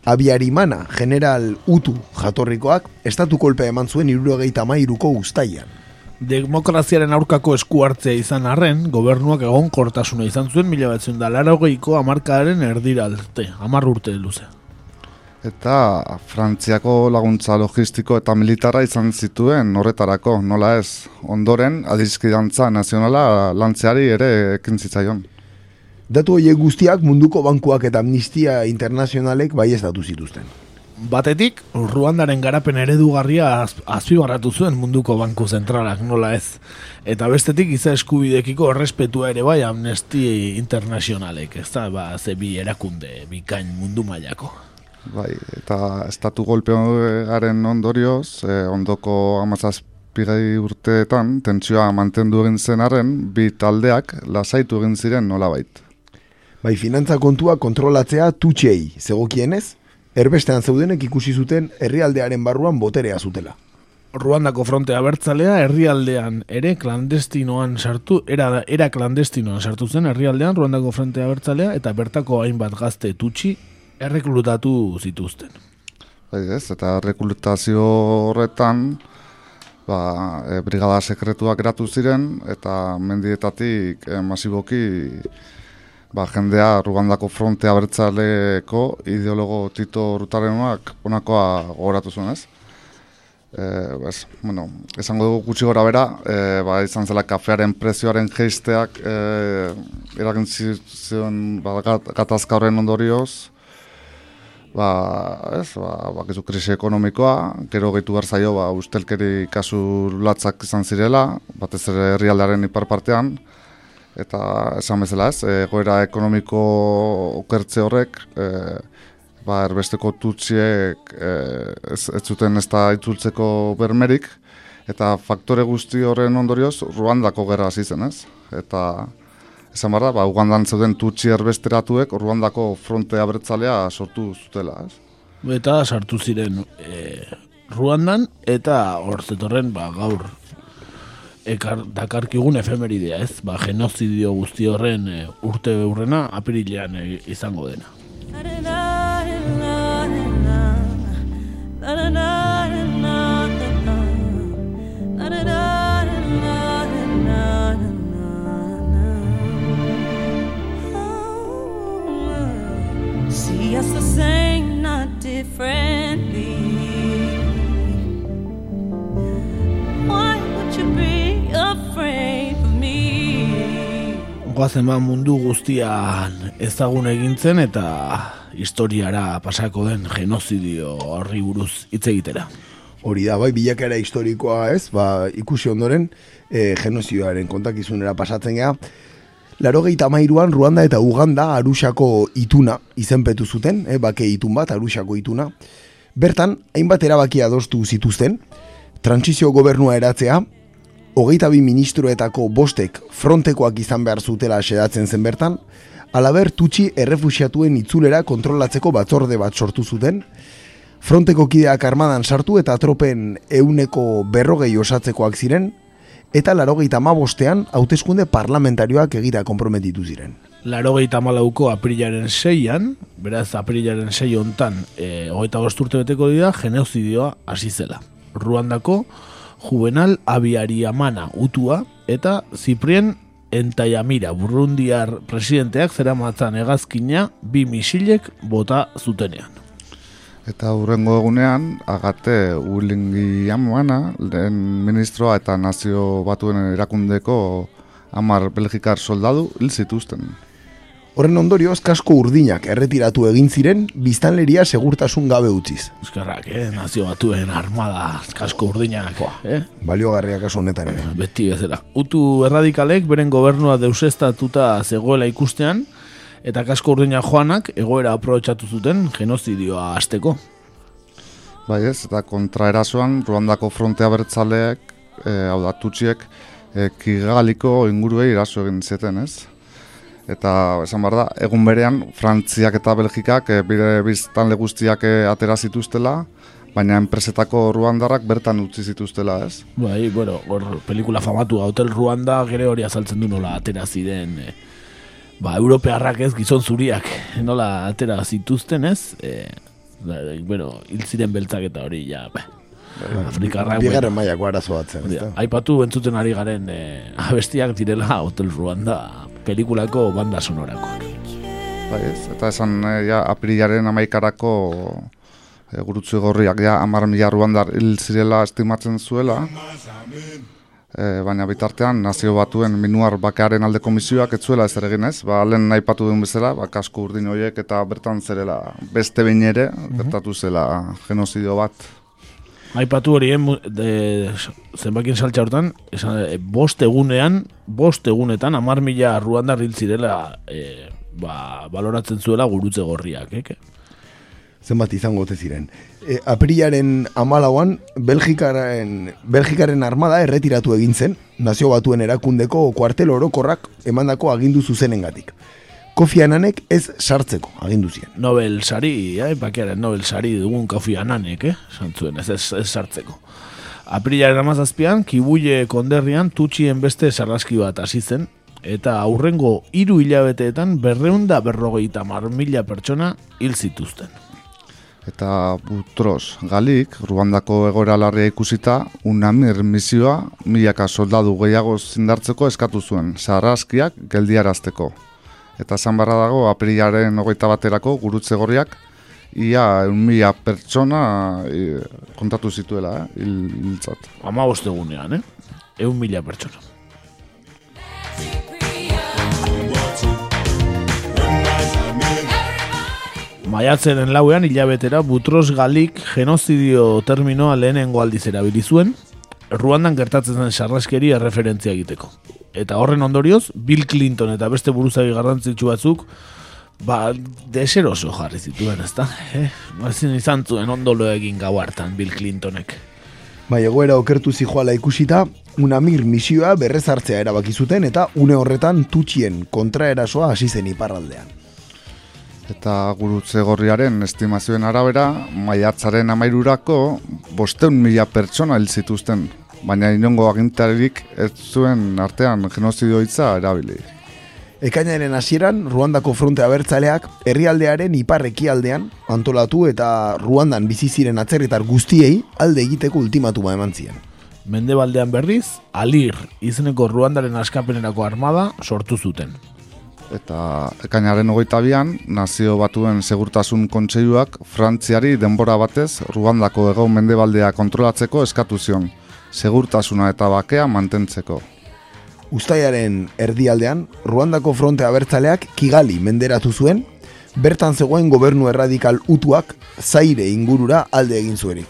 Abiarimana, general Utu jatorrikoak, estatu kolpe eman zuen irurogeita mairuko ustaian. Demokraziaren aurkako esku hartzea izan arren, gobernuak egon kortasuna izan zuen mila batzen da laragoiko amarkadaren erdira arte, amar urte luze. Eta Frantziako laguntza logistiko eta militarra izan zituen horretarako, nola ez, ondoren adizkidantza nazionala lantzeari ere ekin zitzaion. Datu horiek guztiak munduko bankuak eta amnistia internazionalek bai ez datu zituzten. Batetik, Ruandaren garapen eredugarria az, azpibarratu zuen munduko banku zentralak, nola ez. Eta bestetik, iza eskubidekiko errespetua ere bai amnesti internazionalek, ez da, ba, ze bi erakunde, bikain mundu mailako. Bai, eta estatu golpearen ondorioz, eh, ondoko amazazpigai urteetan, tentsioa mantendu egin zenaren, bi taldeak lasaitu egin ziren nolabait. Bai, finantza kontua kontrolatzea tutxei, zegokienez, erbestean zeudenek ikusi zuten herrialdearen barruan boterea zutela. Ruandako frontea bertzalea herrialdean ere klandestinoan sartu, era, era klandestinoan sartu zen herrialdean Ruandako frontea bertzalea eta bertako hainbat gazte tutxi erreklutatu zituzten. Bai ez, eta rekrutazio horretan ba, e, brigada sekretuak eratu ziren eta mendietatik e, masiboki ba, jendea Rugandako frontea bertzaleko ideologo Tito Rutarenuak onakoa gogoratu zuen, ez? E, bez, bueno, esango dugu gutxi gora bera, e, ba, izan zela kafearen prezioaren geisteak e, eragin zion ba, gatazka horren ondorioz, ba, ez, ba, ba, krisi ekonomikoa, gero gehitu behar zaio, ba, ustelkeri kasu latzak izan zirela, batez ere herrialdearen ipar partean, eta esan bezala ez, e, goera ekonomiko okertze horrek, e, ba, erbesteko tutxiek e, ez, ez zuten ez da itzultzeko bermerik, eta faktore guzti horren ondorioz, Ruandako gerra hasi zen ez, eta esan barra, ba, Ugandan zeuden tutsi erbesteratuek Ruandako fronte abertzalea sortu zutela ez. Eta sartu ziren e, Ruandan, eta hor zetorren ba, gaur ekar, dakarkigun efemeridea, ez? Ba, genozidio guzti horren e, urte urrena apirilean e, izango dena. See us the same, not differently. Why would you be? Goazen ba mundu guztian ezagun egintzen eta historiara pasako den genozidio horri buruz hitz egitera. Hori da, bai, bilakera historikoa ez, ba, ikusi ondoren, e, genozioaren kontakizunera pasatzen gea. Laro mairuan Ruanda eta Uganda Arusako ituna izenpetu zuten, e, bake itun bat, Arusako ituna. Bertan, hainbat erabaki adostu zituzten, trantsizio gobernua eratzea, hogeita bi ministroetako bostek frontekoak izan behar zutela sedatzen zen bertan, alaber tutsi errefusiatuen itzulera kontrolatzeko batzorde bat sortu zuten, fronteko kideak armadan sartu eta tropen euneko berrogei osatzekoak ziren, eta larogeita bostean hauteskunde parlamentarioak egira konprometitu ziren. Larogeita malauko aprilaren seian, beraz aprilaren sei hontan, e, hogeita urte beteko dira, genozidioa hasi zela. Ruandako Juvenal Abiariamana utua eta Ziprien Entaiamira Burundiar presidenteak zeramatzan hegazkina bi misilek bota zutenean. Eta hurrengo egunean, agate ulingi amuana, lehen ministroa eta nazio batuen erakundeko amar belgikar soldadu hil zituzten. Horren ondorioz, kasko urdinak erretiratu egin ziren, biztanleria segurtasun gabe utziz. Euskarrak, eh? nazio batuen armada kasko urdinak. Eh? Baliogarria kaso honetan ere. Beti bezala. Utu erradikalek beren gobernua deusestatuta zegoela ikustean, eta kasko urdina joanak egoera aprobetxatu zuten genozidioa hasteko. Bai ez, eta kontraerasoan Ruandako frontea bertzaleek, e, hau da, tutxiek, e, kigaliko inguruei iraso egin zeten ez. Eta esan behar da, egun berean, Frantziak eta Belgikak e, bire biztanle guztiak e, atera zituztela, baina enpresetako Ruandarrak bertan utzi zituztela, ez? Bai, bueno, hor pelikula famatu Hotel Ruanda gere hori azaltzen du nola atera ziren e, ba, europearrak ez gizon zuriak nola atera zituzten, ez? E, da, bueno, hil ziren beltzak eta hori ja, ba, Afrikarrak. Bigarren mailako arazo batzen. Da, Aipatu entzuten ari garen e, abestiak direla Hotel Ruanda pelikulako banda sonorako. Bai ez, eta esan e, ja, aprilaren amaikarako e, gurutzu gorriak ja, amar mila ruandar hil zirela estimatzen zuela. E, baina bitartean nazio batuen minuar bakearen alde komisioak ez zuela ez ere egin ez, ba, lehen nahi patu duen bezala, ba, kasko urdin horiek eta bertan zerela beste behin ere, gertatu zela genozidio bat. Aipatu hori, eh, zenbakien saltza hortan, esan, e, bost egunean, bost egunetan, amar mila ruandar hil zirela e, ba, baloratzen zuela gurutze gorriak, eh? Zenbat izango ote ziren. E, aprilaren amalauan, Belgikaren, Belgikaren armada erretiratu egin zen, nazio batuen erakundeko kuartel orokorrak emandako agindu zuzenengatik. Kofi Ananek ez sartzeko agindu zien. Nobel sari, eh, bakiaren Nobel sari dugun Kofi Ananek, eh, santzuen, ez, ez, ez sartzeko. Aprilaren amazazpian, kibuile konderrian tutxien beste sarraski bat hasi zen, eta aurrengo hiru hilabeteetan berreunda berrogeita mar mila pertsona hil zituzten. Eta Butros Galik, Ruandako egoera larria ikusita, UNAMIR misioa milaka soldadu gehiago zindartzeko eskatu zuen, sarraskiak geldiarazteko. Eta esan barra dago, aprilaren hogeita baterako gurutze gorriak, ia mila pertsona e, kontatu zituela, eh, hil, hiltzat. Ama egunean, eh? Eun mila pertsona. Maiatzenen lauean hilabetera Butros Galik genozidio terminoa lehenengo aldiz erabili zuen, Ruandan gertatzen zen sarraskeri erreferentzia egiteko. Eta horren ondorioz, Bill Clinton eta beste buruzagi garrantzitsu batzuk, ba, deseroso jarri zituen, ezta? Eh? Ezin izan zuen ondolo egin gau hartan Bill Clintonek. Bai, egoera okertu zijoala ikusita, unamir misioa berrezartzea erabaki zuten eta une horretan tutxien kontraerasoa hasi zen iparraldean. Eta gurutze gorriaren estimazioen arabera, maiatzaren amairurako bosteun mila pertsona hil zituzten baina inongo agintaririk ez zuen artean genozidio hitza erabili. Ekainaren hasieran Ruandako fronte abertzaleak herrialdearen ipar ekialdean antolatu eta Ruandan bizi ziren atzerritar guztiei alde egiteko ultimatuma eman zien. Mendebaldean berriz, Alir izeneko Ruandaren askapenerako armada sortu zuten. Eta ekainaren hogeita bian, nazio batuen segurtasun kontseiluak Frantziari denbora batez Ruandako ego mendebaldea kontrolatzeko eskatu zion, segurtasuna eta bakea mantentzeko. Uztaiaren erdialdean, Ruandako fronte abertzaleak Kigali menderatu zuen, bertan zegoen gobernu erradikal utuak zaire ingurura alde egin zuerik.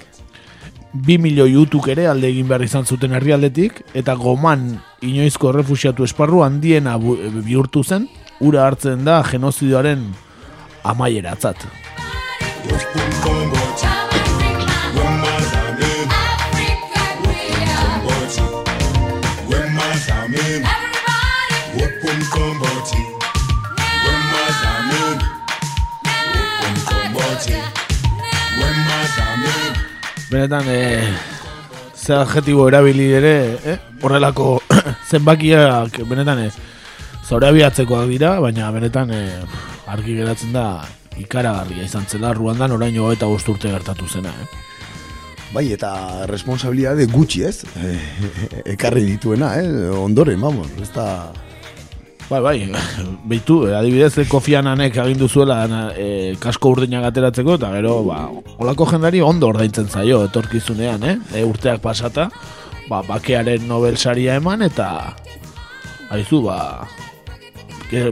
Bi milioi utuk ere alde egin behar izan zuten herrialdetik, eta goman inoizko refusiatu esparru handiena bihurtu zen, ura hartzen da genozidioaren amaieratzat. Benetan, e, ze adjetibo erabili ere, eh? horrelako *clears throat* zenbakiak benetan e, zorabiatzekoak dira, baina benetan e, argi geratzen da ikaragarria izan zela Ruandan oraino eta bost urte gertatu zena. Eh? Bai, eta responsabilidade gutxi ez, *laughs* ekarri dituena, eh? ondoren, vamos, ez da... Bai, bai, *laughs* behitu, adibidez, Kofi Annanek agindu zuela e, kasko urdinak ateratzeko, eta gero, ba, olako jendari ondo ordaintzen zaio, etorkizunean, eh? E, urteak pasata, ba, bakearen Nobel saria eman, eta, haizu, ba,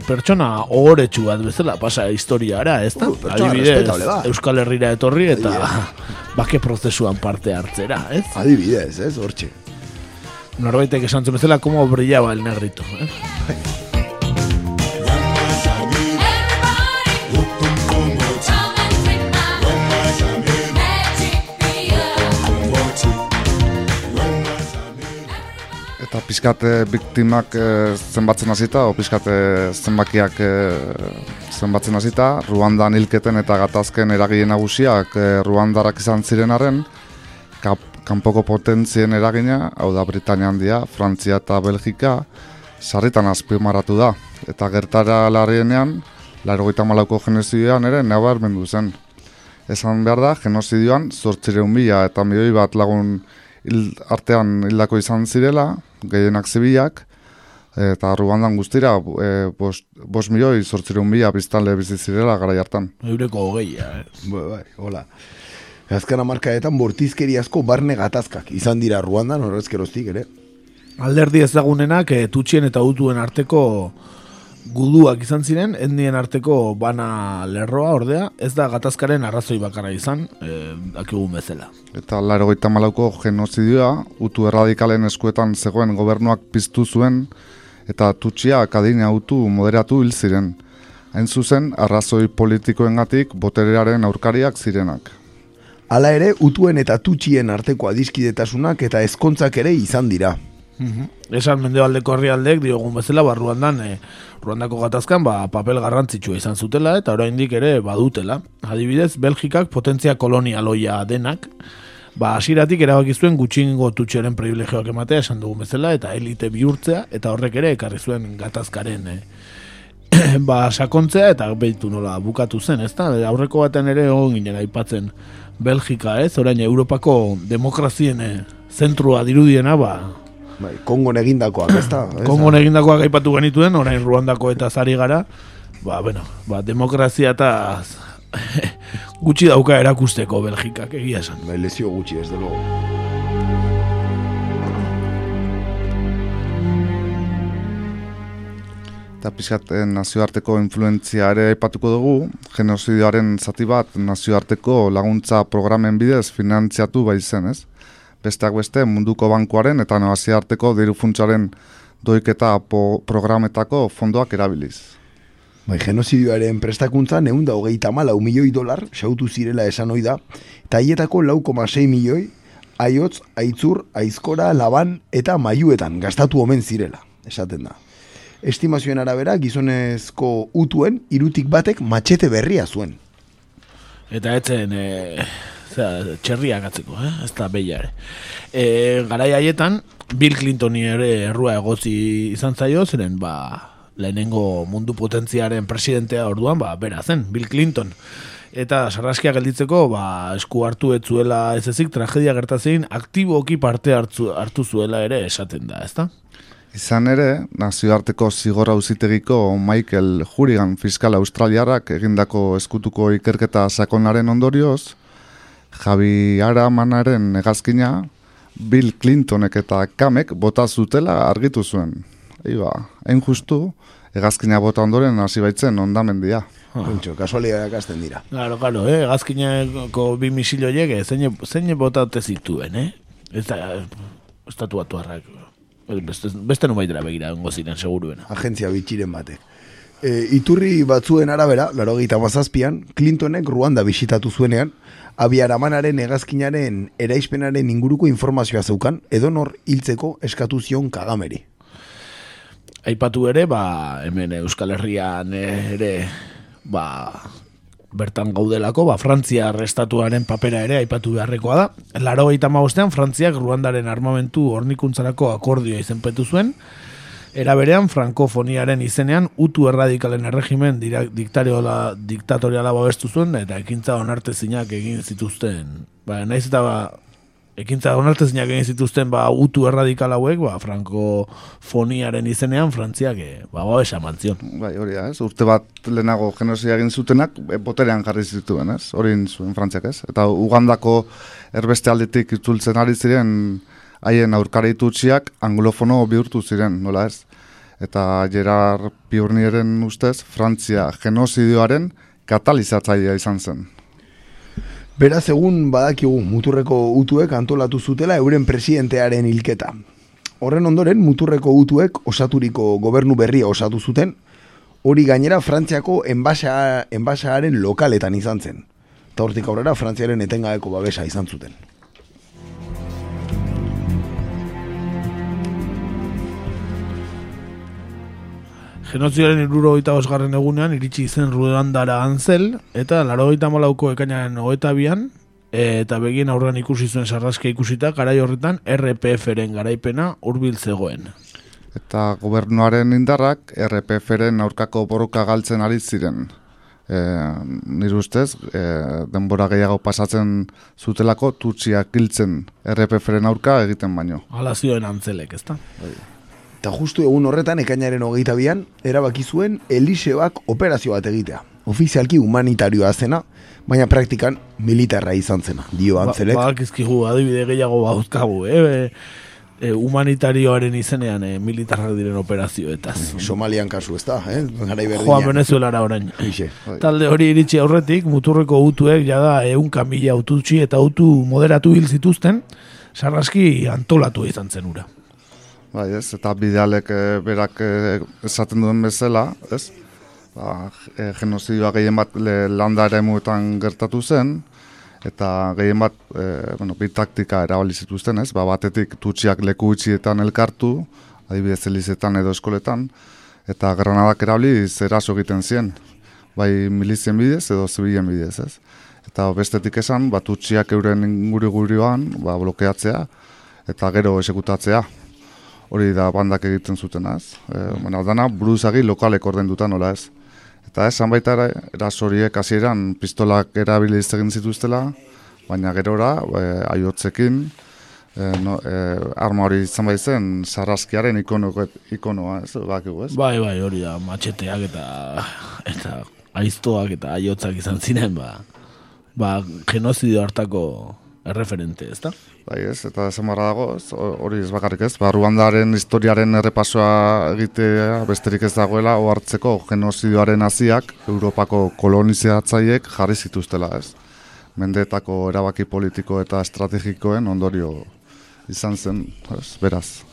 pertsona ogoretsu bat bezala pasa historiara, ez da? Uh, da. Euskal Herrira etorri eta *laughs* bake prozesuan parte hartzera, ez? Adibidez, ez, hortxe. Norbaitek esan zuen bezala, como brillaba el negrito, eh? Eta pizkate biktimak e, zenbatzen hasita, o pizkate zenbakiak e, zenbatzen hasita, Ruandan hilketen eta gatazken eragile nagusiak e, Ruandarak izan ziren arren, kap, kanpoko potentzien eragina, hau da Britania handia, Frantzia eta Belgika, sarritan azpimarratu da. Eta gertara larrienean, larogeita malauko genozidioan ere nabarmendu zen. Esan behar da, genozidioan zortzireun mila eta milioi bat lagun artean hildako izan zirela, gehienak zibilak, eta Ruandan guztira, e, bost, bost milioi zortzireun mila biztanle bizi zirela gara hartan. Eureko hogeia, eh? Bai, bai, hola. Azken amarkaetan bortizkeriazko barne gatazkak izan dira Ruandan horrezkeroztik ere. Alderdi ezagunenak e, tutxien eta utuen arteko guduak izan ziren, etnien arteko bana lerroa ordea, ez da gatazkaren arrazoi bakarra izan, e, dakigun bezala. Eta larogeita malauko genozidioa, utu erradikalen eskuetan zegoen gobernuak piztu zuen, eta tutxiak adina utu moderatu hil ziren. Hain zuzen, arrazoi politikoengatik boterearen aurkariak zirenak. Hala ere, utuen eta tutxien arteko adiskidetasunak eta ezkontzak ere izan dira. Esan mendebaldeko herrialdeek diogun bezala, ba, Ruandan, e, Ruandako gatazkan, ba, papel garrantzitsua izan zutela, eta oraindik ere badutela. Adibidez, Belgikak potentzia kolonialoia denak, ba, asiratik erabaki zuen gutxingo tutxeren privilegioak ematea esan dugun bezala, eta elite bihurtzea, eta horrek ere ekarri zuen gatazkaren e, *clears throat* ba, sakontzea, eta behitu nola bukatu zen, ezta? Aurreko baten ere egon ginen aipatzen Belgika, ez? Orain Europako demokrazien e, zentrua dirudiena, ba, Bai, Kongon egindakoak, ez da? *coughs* Kongon egindakoak aipatu genituen, orain Ruandako eta zari gara, ba, bueno, ba, demokrazia eta *laughs* gutxi dauka erakusteko Belgikak egia esan. Bai, lezio gutxi, ez luego. Eta pixkat eh, nazioarteko influentzia ere aipatuko dugu, genozidioaren zati bat nazioarteko laguntza programen bidez finantziatu bai zen, ez? Besteak beste munduko bankuaren eta nazioarteko dirufuntzaren doiketa po programetako fondoak erabiliz. Bai, genozidioaren prestakuntza neun da hogeita malau milioi dolar xautu zirela esan ohi da, eta haietako lau milioi aiotz, aitzur, aizkora, laban eta maiuetan gastatu omen zirela, esaten da. Estimazioen arabera gizonezko utuen irutik batek matxete berria zuen. Eta etzen, e, Osea, txerriak atzeko, eh? ez da behia ere. E, garai haietan, Bill Clintoni ere errua egotzi izan zaio, zeren, ba, lehenengo mundu potentziaren presidentea orduan, ba, bera zen, Bill Clinton. Eta sarraskia gelditzeko, ba, esku hartu ez ez ezik, tragedia gertatzen, aktiboki parte hartu, hartu zuela ere esaten da, ezta? Izan ere, nazioarteko zigor auzitegiko Michael Hurigan fiskal australiarrak egindako eskutuko ikerketa sakonaren ondorioz, Javi Aramanaren egazkina, Bill Clintonek eta Kamek bota zutela argitu zuen. Iba, hain justu, egazkina bota ondoren hasi baitzen ondamendia. Kontxo, kasualidades hasten dira. Claro, claro, eh? gazkinako bi misil horiek, eh? zein, zein botate zituen, eh? Ez da, estatu batuarrak. Beste, beste nu baitera begira, ongo ziren, seguruena. Agentzia bitxiren bate. E, iturri batzuen arabera, laro mazazpian, Clintonek Ruanda bisitatu zuenean, abiaramanaren egazkinaren eraispenaren inguruko informazioa zeukan, edonor hiltzeko eskatu zion kagameri. Aipatu ere, ba, hemen Euskal Herrian ere, ba, bertan gaudelako, ba, Frantzia arrestatuaren papera ere aipatu beharrekoa da. Laro gaita Frantziak Ruandaren armamentu hornikuntzarako akordioa izenpetu zuen, Era berean, frankofoniaren izenean, utu erradikalen erregimen diktatoriala babestu zuen, eta ekintza onartezinak egin zituzten. Ba, naiz eta ba, ekintza onartezinak egin zituzten ba, utu erradikal hauek, ba, frankofoniaren izenean, frantziak e, ba, babesa mantzion. Bai, hori da, ez? Urte bat lehenago genozia egin zutenak, e, boterean jarri zituen, ez? Hori zuen frantziak, ez? Eta Ugandako erbeste aldetik itzultzen ari ziren, haien aurkareitu utziak anglofono bihurtu ziren, nola ez? Eta Gerard Piurnieren ustez, Frantzia genozidioaren katalizatzailea izan zen. Beraz egun badakigu muturreko utuek antolatu zutela euren presidentearen hilketa. Horren ondoren muturreko utuek osaturiko gobernu berria osatu zuten, hori gainera Frantziako enbasa, enbasaaren lokaletan izan zen. Eta hortik aurrera Frantziaren etengabeko babesa izan zuten. Genozioaren iruro osgarren egunean iritsi izen Ruandara Anzel, eta laro oita malauko ekainaren oeta bian, eta begien aurrean ikusi zuen sarraske ikusita, garai horretan RPF-ren garaipena hurbil zegoen. Eta gobernuaren indarrak RPF-ren aurkako borroka galtzen ari ziren. E, nire ustez, e, denbora gehiago pasatzen zutelako tutsiak giltzen RPF-ren aurka egiten baino. Hala zioen antzelek, ezta? Bai. Eta justu egun horretan, ekainaren hogeita bian, erabaki zuen Eliseoak operazio bat egitea. Ofizialki humanitarioa zena, baina praktikan militarra izan zena, dio antzelek. Ba, bakizkigu, adibide gehiago bauzkagu, eh? E, humanitarioaren izenean e, militarrak diren operazioetaz. Somalian kasu, ez da, eh? Garai Joa Venezuelara orain. Talde hori iritsi aurretik, muturreko utuek jada eun kamila aututxi eta autu moderatu hil zituzten, sarraski antolatu izan zen ura. Bai, ez, eta bidealek e, berak e, esaten duen bezala, ez? Ba, e, genozidioa gehien bat le, landa ere muetan gertatu zen, eta gehien bat, e, bueno, bi taktika erabali zituzten, ez? Ba, batetik tutsiak leku itxietan elkartu, adibidez elizetan edo eskoletan, eta granadak erabili zeraso egiten zien, bai milizien bidez edo zibilen bidez, ez? Eta bestetik esan, bat tutsiak euren ingurigurioan, ba, blokeatzea, eta gero esekutatzea, hori da bandak egiten zuten az. E, bueno, dana buruzagi lokalek orden duta nola ez. Eta esan baita erasoriek hasieran pistolak erabiliz egin zituztela, baina gerora, e, aiotzekin, e, no, e, arma hori izan baitzen, sarraskiaren ikono, ikonoa, ez, bakigu, ez? Bai, bai, hori da, matxeteak eta, eta aiztoak eta aiotzak izan ziren, ba, ba genozidio hartako erreferente, ez da? Bai ez, eta esamarra dago, hori ez bakarrik ez, ba, historiaren errepasoa egitea besterik ez dagoela, ohartzeko genozidioaren haziak Europako kolonizatzaiek jarri zituztela ez. Mendetako erabaki politiko eta estrategikoen ondorio izan zen, ez, beraz.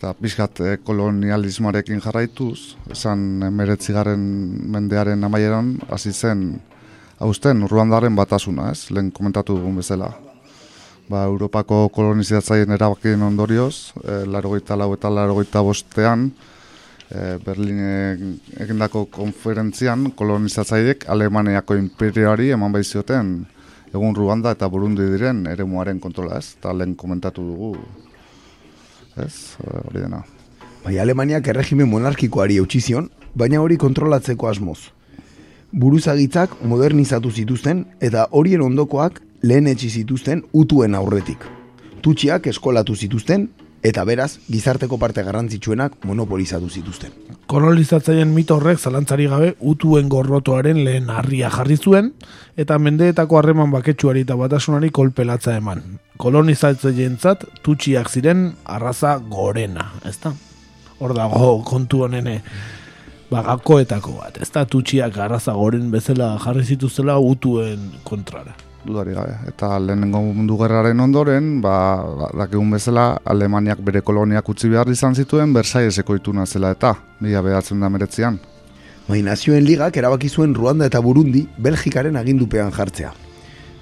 Eta pixkat eh, kolonialismoarekin jarraituz, esan emeretzigarren mendearen amaieran, hasi zen, hausten, Ruandaren batasuna, ez, lehen komentatu dugun bezala. Ba, Europako kolonizatzaien erabakien ondorioz, e, larogeita lau eta larogeita bostean, e, Berlin egindako konferentzian, kolonizatzaiek Alemaniako imperioari eman baizioten egun Ruanda eta Burundi diren eremuaren kontrola, ez? Eta lehen komentatu dugu, ez, hori dena. Bai, Alemaniak erregimen monarkikoari eutxi zion, baina hori kontrolatzeko asmoz. Buruzagitzak modernizatu zituzten eta horien ondokoak lehen etxi zituzten utuen aurretik. Tutxiak eskolatu zituzten eta beraz gizarteko parte garrantzitsuenak monopolizatu zituzten. Kolonizatzaien mito horrek zalantzari gabe utuen gorrotoaren lehen harria jarri zuen eta mendeetako harreman baketsuari eta batasunari kolpelatza eman. Kolonizatzaientzat tutxiak ziren arraza gorena, ezta? Hor dago kontu honene bagakoetako bat, ezta tutxiak arraza goren bezala jarri zituztela utuen kontrara. Dudari gabe. Eta lehenengo mundu gerraren ondoren, ba, ba, dakigun bezala, Alemaniak bere koloniak utzi behar izan zituen, Versailleseko ituna zela eta, mila behatzen da meretzian. Bai, nazioen ligak erabaki zuen Ruanda eta Burundi Belgikaren agindupean jartzea.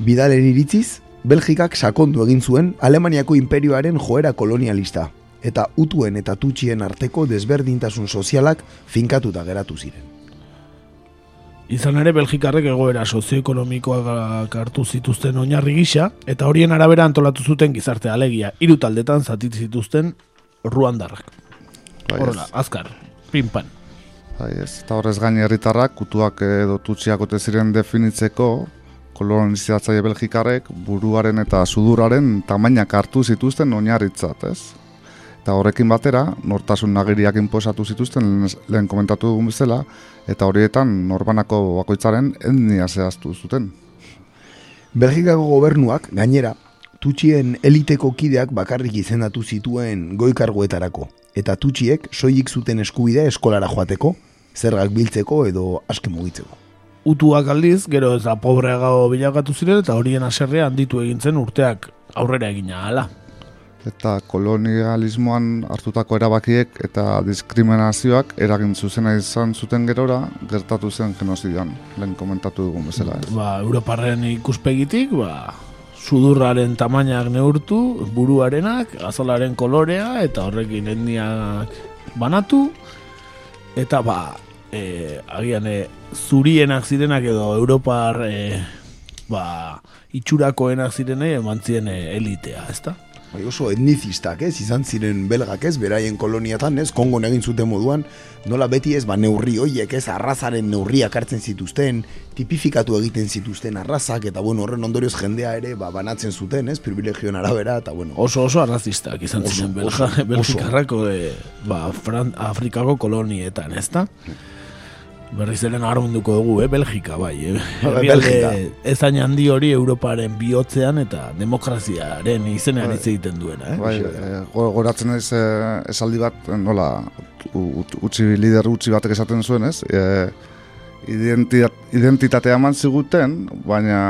Bidalen iritziz, Belgikak sakondu egin zuen Alemaniako imperioaren joera kolonialista, eta utuen eta tutxien arteko desberdintasun sozialak finkatuta geratu ziren. Izan ere, Belgikarrek egoera sozioekonomikoak hartu zituzten oinarri gisa, eta horien arabera antolatu zuten gizarte alegia, hiru taldetan zatit zituzten Ruandarrak. Bai, Horrela, azkar, pinpan. Bai, ez. Eta horrez gain herritarrak kutuak edo tutxiak ote ziren definitzeko kolonizatzaile belgikarrek buruaren eta suduraren tamainak hartu zituzten oinarritzat, ez? Eta horrekin batera, nortasun nagiriak inposatu zituzten lehen, komentatu dugun bezala, eta horietan norbanako bakoitzaren etnia zehaztu zuten. Belgikako gobernuak, gainera, tutxien eliteko kideak bakarrik izendatu zituen goikargoetarako, eta tutxiek soilik zuten eskubidea eskolara joateko, zergak biltzeko edo aske mugitzeko. Utuak aldiz, gero ez da pobreago bilakatu ziren, eta horien aserrea handitu egin zen urteak aurrera egina hala. Eta kolonialismoan hartutako erabakiek eta diskriminazioak eragin zuzena izan zuten gerora gertatu zen genozidioan, lehen komentatu dugun bezala. Ez. Ba, Europarren ikuspegitik, ba, sudurraren tamainak neurtu, buruarenak, azalaren kolorea, eta horrekin etniak banatu, eta ba, e, agian e, zurienak zirenak edo Europar e, ba, itxurakoenak zirenei eman ziren e, elitea, ezta? Bai, oso etnizistak, ez, izan ziren belgak, ez, beraien koloniatan, ez, Kongon egin zuten moduan, nola beti ez, ba, neurri hoiek, ez, arrazaren neurriak hartzen zituzten, tipifikatu egiten zituzten arrazak, eta bueno, horren ondorioz jendea ere, ba, banatzen zuten, ez, privilegioen arabera, eta bueno. Oso oso arrazistak izan ziren Belga. Belgikarrako e, ba, Fran, Afrikako kolonietan, ezta? Berriz ere nabarmenduko dugu, eh, Belgika, bai. Eh? *laughs* Bai, Belgika. ezain handi hori Europaren bihotzean eta demokraziaren izenean Bai. hitz egiten duena, eh? Bai, e, go- goratzen ez e, esaldi bat, nola, ut- utzi lider utzi batek esaten zuen, ez? E, identitat, identitatea eman ziguten, baina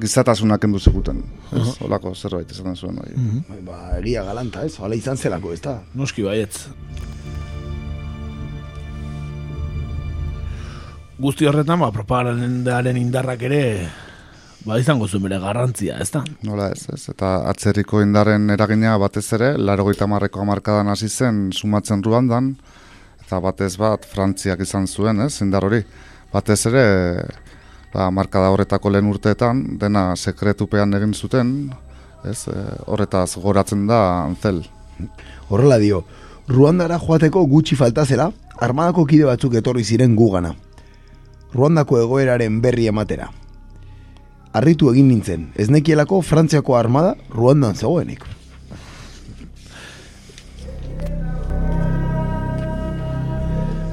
gizatasuna kendu ziguten. Ez, Aha. Olako zerbait esaten zuen. Bai. Bai, ba, egia galanta, ez, hala izan zelako, ez da. Noski baietz. Guzti horretan, ba, propagandaren indarrak ere ba, izango zuen bere garrantzia, ezta? Nola ez, ez. Eta atzerriko indarren eragina batez ere, larogeita marreko amarkadan hasi zen sumatzen Ruandan, eta batez bat Frantziak izan zuen, ez, indar hori. Batez ere, ba, markada horretako lehen urteetan, dena sekretupean egin zuten, ez, e, horretaz goratzen da antzel. Horrela dio, Ruandara joateko gutxi falta zela, armadako kide batzuk etorri ziren gugana. Ruandako egoeraren berri ematera. Arritu egin nintzen, ez nekielako Frantziako armada Ruandan zegoenik.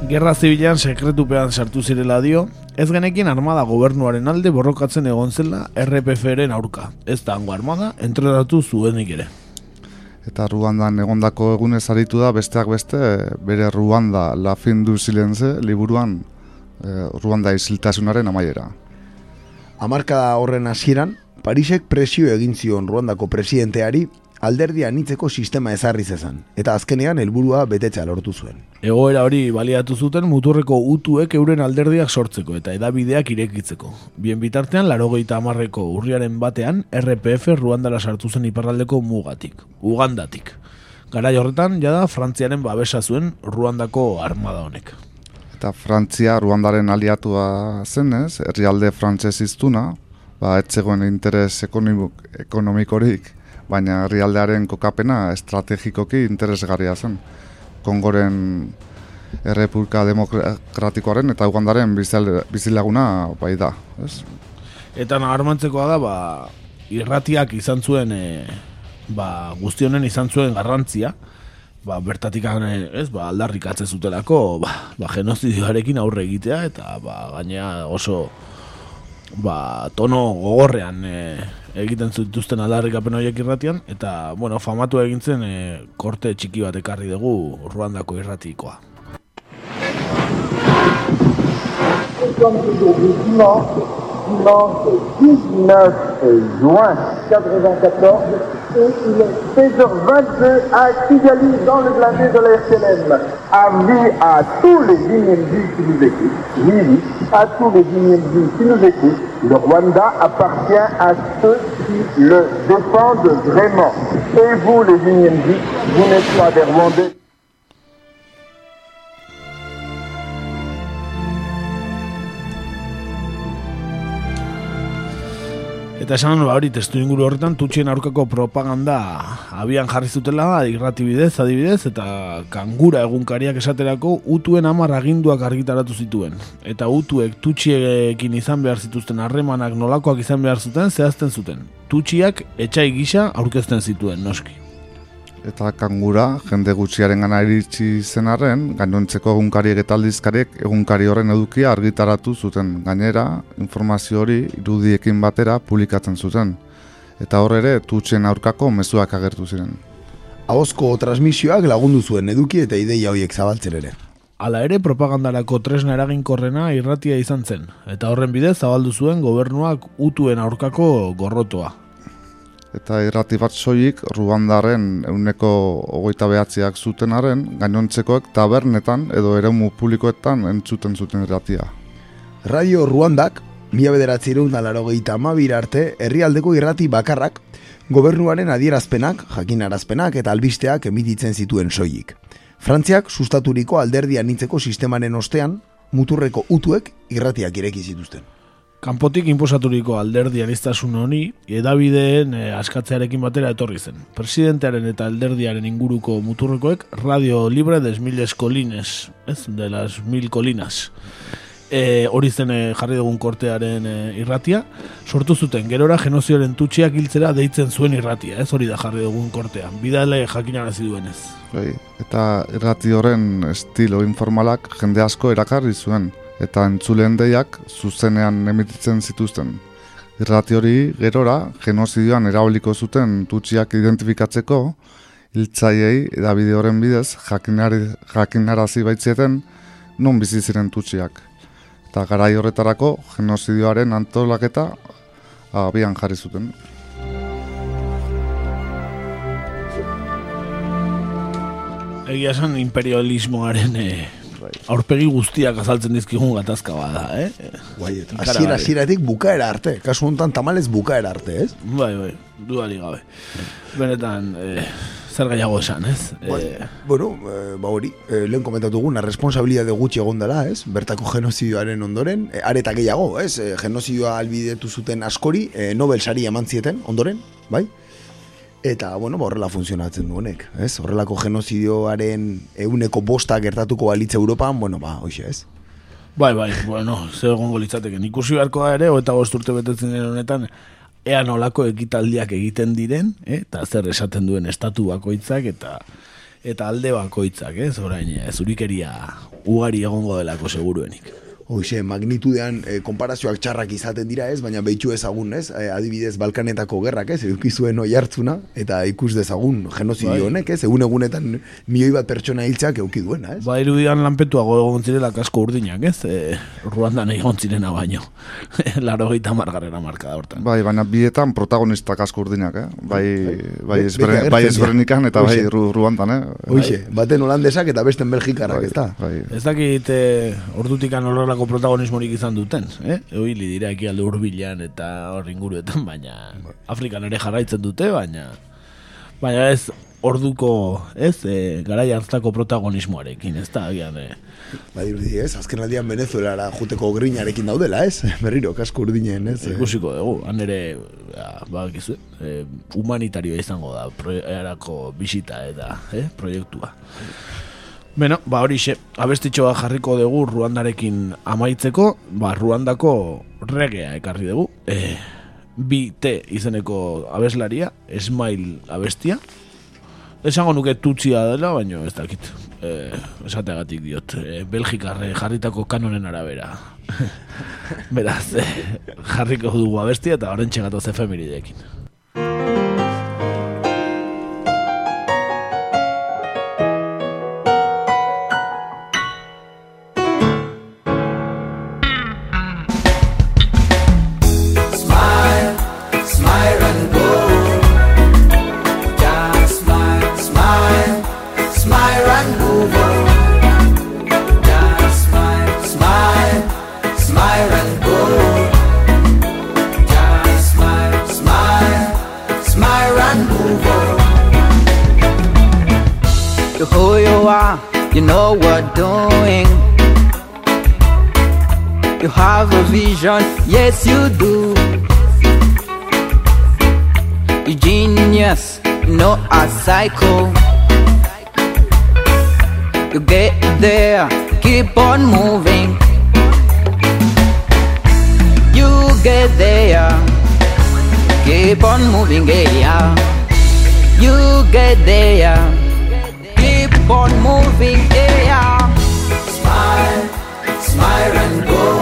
Gerra zibilan sekretupean sartu zirela dio, ez genekin armada gobernuaren alde borrokatzen egon zela RPF-ren aurka. Ez da hango armada, entrenatu zuenik ere. Eta Ruandan egondako egunez aritu da besteak beste bere Ruanda la fin du silence liburuan Ruanda isiltasunaren amaiera. Hamarkada horren hasieran, Parisek presio egin zion Ruandako presidenteari alderdi anitzeko sistema ezarri zezan, eta azkenean helburua betetzea lortu zuen. Egoera hori baliatu zuten muturreko utuek euren alderdiak sortzeko eta edabideak irekitzeko. Bien bitartean, larogeita amarreko urriaren batean, RPF Ruandara sartu zen iparraldeko mugatik, Ugandatik. Garai horretan, jada, Frantziaren babesa zuen Ruandako armada honek. Eta Frantzia Ruandaren aliatua zenez, herrialde frantzez iztuna, ba, etzegoen interes ekonomiko- ekonomikorik, baina herrialdearen kokapena estrategikoki interesgarria zen. Kongoren Errepublika Demokratikoaren eta Ugandaren bizil- bizilaguna bai da. Ez? Eta nabarmentzekoa da, ba, irratiak izan zuen, e, ba, guztionen izan zuen garrantzia, ba, bertatik ez, ba, aldarrikatze zutelako, ba, ba, genozidioarekin aurre egitea, eta ba, gainea oso ba, tono gogorrean e, egiten zituzten aldarrikapen horiek irratian, eta, bueno, famatu egin zen e, korte txiki bat ekarri dugu Ruandako irratikoa. Dimanche 19 juin 94, il est 16h22 à Kigali, dans le blindé de la RTLM. Avis à tous les Guinéens qui nous écoutent, oui, oui, à tous les Guinéens qui nous écoutent, le Rwanda appartient à ceux qui le défendent vraiment. Et vous, les Guinéens, vous n'êtes pas des Rwandais. Eta esan ba hori testu inguru horretan tutxien aurkako propaganda abian jarri zutela irrati bidez, adibidez, eta kangura egunkariak esaterako utuen amar aginduak argitaratu zituen. Eta utuek tutxiekin izan behar zituzten harremanak nolakoak izan behar zuten zehazten zuten. Tutxiak etxai gisa aurkezten zituen, noski. Eta kangura, jende gutxiaren gana iritsi zenarren, gainontzeko egunkariek eta aldizkariek egunkari horren edukia argitaratu zuten. Gainera, informazio hori irudiekin batera publikatzen zuten. Eta hor ere, tutxen aurkako mezuak agertu ziren. Ahozko transmisioak lagundu zuen eduki eta ideia horiek zabaltzen ere. Hala ere, propagandarako tresna eraginkorrena irratia izan zen, eta horren bidez zabaldu zuen gobernuak utuen aurkako gorrotoa. Eta irrati bat soilik Ruandaren euneko hogeita behatziak zutenaren, gainontzekoek tabernetan edo eremu publikoetan entzuten zuten irratia. Radio Ruandak, mila bederatzireun da larogeita amabir arte, herrialdeko irrati bakarrak, gobernuaren adierazpenak, jakinarazpenak eta albisteak emititzen zituen soilik. Frantziak sustaturiko alderdi anitzeko sistemaren ostean, muturreko utuek irratiak ireki zituzten. Kanpotik inposaturiko alderdi aniztasun honi, edabideen eh, askatzearekin batera etorri zen. Presidentearen eta alderdiaren inguruko muturrekoek Radio Libre des Miles Colines, ez, de las Mil Colinas. E, hori zen eh, jarri dugun kortearen eh, irratia, sortu zuten, gerora genozioaren tutxiak hiltzera deitzen zuen irratia, ez hori da jarri dugun kortea, bidale jakinarazi duenez. Bai, eta irrati horren estilo informalak jende asko erakarri zuen, eta entzuleen deiak zuzenean emititzen zituzten. Irrati hori gerora genozidioan erabiliko zuten tutxiak identifikatzeko, hiltzaiei edabide horren bidez jakinari, jakinarazi baitzieten non bizi ziren tutxiak. Eta garai horretarako genozidioaren antolaketa abian jarri zuten. Egia esan imperialismoaren eh, aurpegi guztiak azaltzen dizkigun gatazka bada, eh? Bai, hasiera hasieratik bukaera arte, kasu honetan tamalez bukaera arte, ez? Bai, bai, dudari gabe. Benetan, eh, zer gehiago esan, ez? Bai. Eh, Bueno, eh, ba hori, eh, lehen komentatu guna, responsabilidade gutxi egon dela, ez? Bertako genozidioaren ondoren, eh, areta gehiago, ez? Eh, genozidioa albidetu zuten askori, eh, Nobel sari eman zieten, ondoren, bai? Eta, bueno, ba, horrela funtzionatzen duenek, ez? Horrelako genozidioaren euneko bosta gertatuko balitza Europan, bueno, ba, hoxe, ez? Bai, bai, bueno, zer egongo litzateke. Ikusi beharko da ere, eta bost urte betetzen den honetan, ea nolako ekitaldiak egiten diren, eh? eta zer esaten duen estatu bakoitzak, eta eta alde bakoitzak, ez? Orain, eh, zurikeria ugari egongo delako seguruenik. Hoxe, magnitudean e, konparazioak txarrak izaten dira ez, baina behitxu ezagun ez, e, adibidez Balkanetako gerrak ez, edukizuen oi hartzuna, eta ikus dezagun genozidio Bai. honek ez, egun egunetan milioi bat pertsona hiltzak euki duena ez. Ba, irudian lanpetuago egon zirela kasko urdinak, ez? E, Ruandan egon zirena baino. *laughs* Laro gaita margarrera marka da hortan. Bai, baina bietan protagonistak asko urdinak, eh? Bai, bai, beti bai agertzen ezberenikan eta bai ru, ruantan, eh? Hoxe, baten holandesak eta besten belgikarrak ez da. Bai, Ez dakit e, ordutikan horrelako protagonismorik izan duten, eh? Eoili dira ekialde hurbilan eta hor inguruetan, baina Afrikan ere jarraitzen dute, baina baina ez orduko, ez, e, garai hartako protagonismoarekin, ez da, agian, e, Badirudi ez, azken aldian Venezuelara juteko grinarekin daudela ez, *laughs* berriro, kasko urdinen ez. eh. ikusiko dugu, han ere, ja, badakizu, e, humanitarioa izango da, proiektarako bisita eta, eh, proiektua. Beno, ba horixe, abestitxoa jarriko dugu Ruandarekin amaitzeko, ba Ruandako regea ekarri dugu. E, bi T izeneko abeslaria, Smile abestia. Esango nuke tutzia dela, baina ez dakit. E, esateagatik diot, e, Belgikarre jarritako kanonen arabera. *laughs* Beraz, e, jarriko dugu abestia eta horren txegatoz efemeridekin. Vision, yes you do. You genius, not a psycho. You get there, keep on moving. You get there, keep on moving, yeah. You get there, keep on moving, yeah. Smile, smile and go.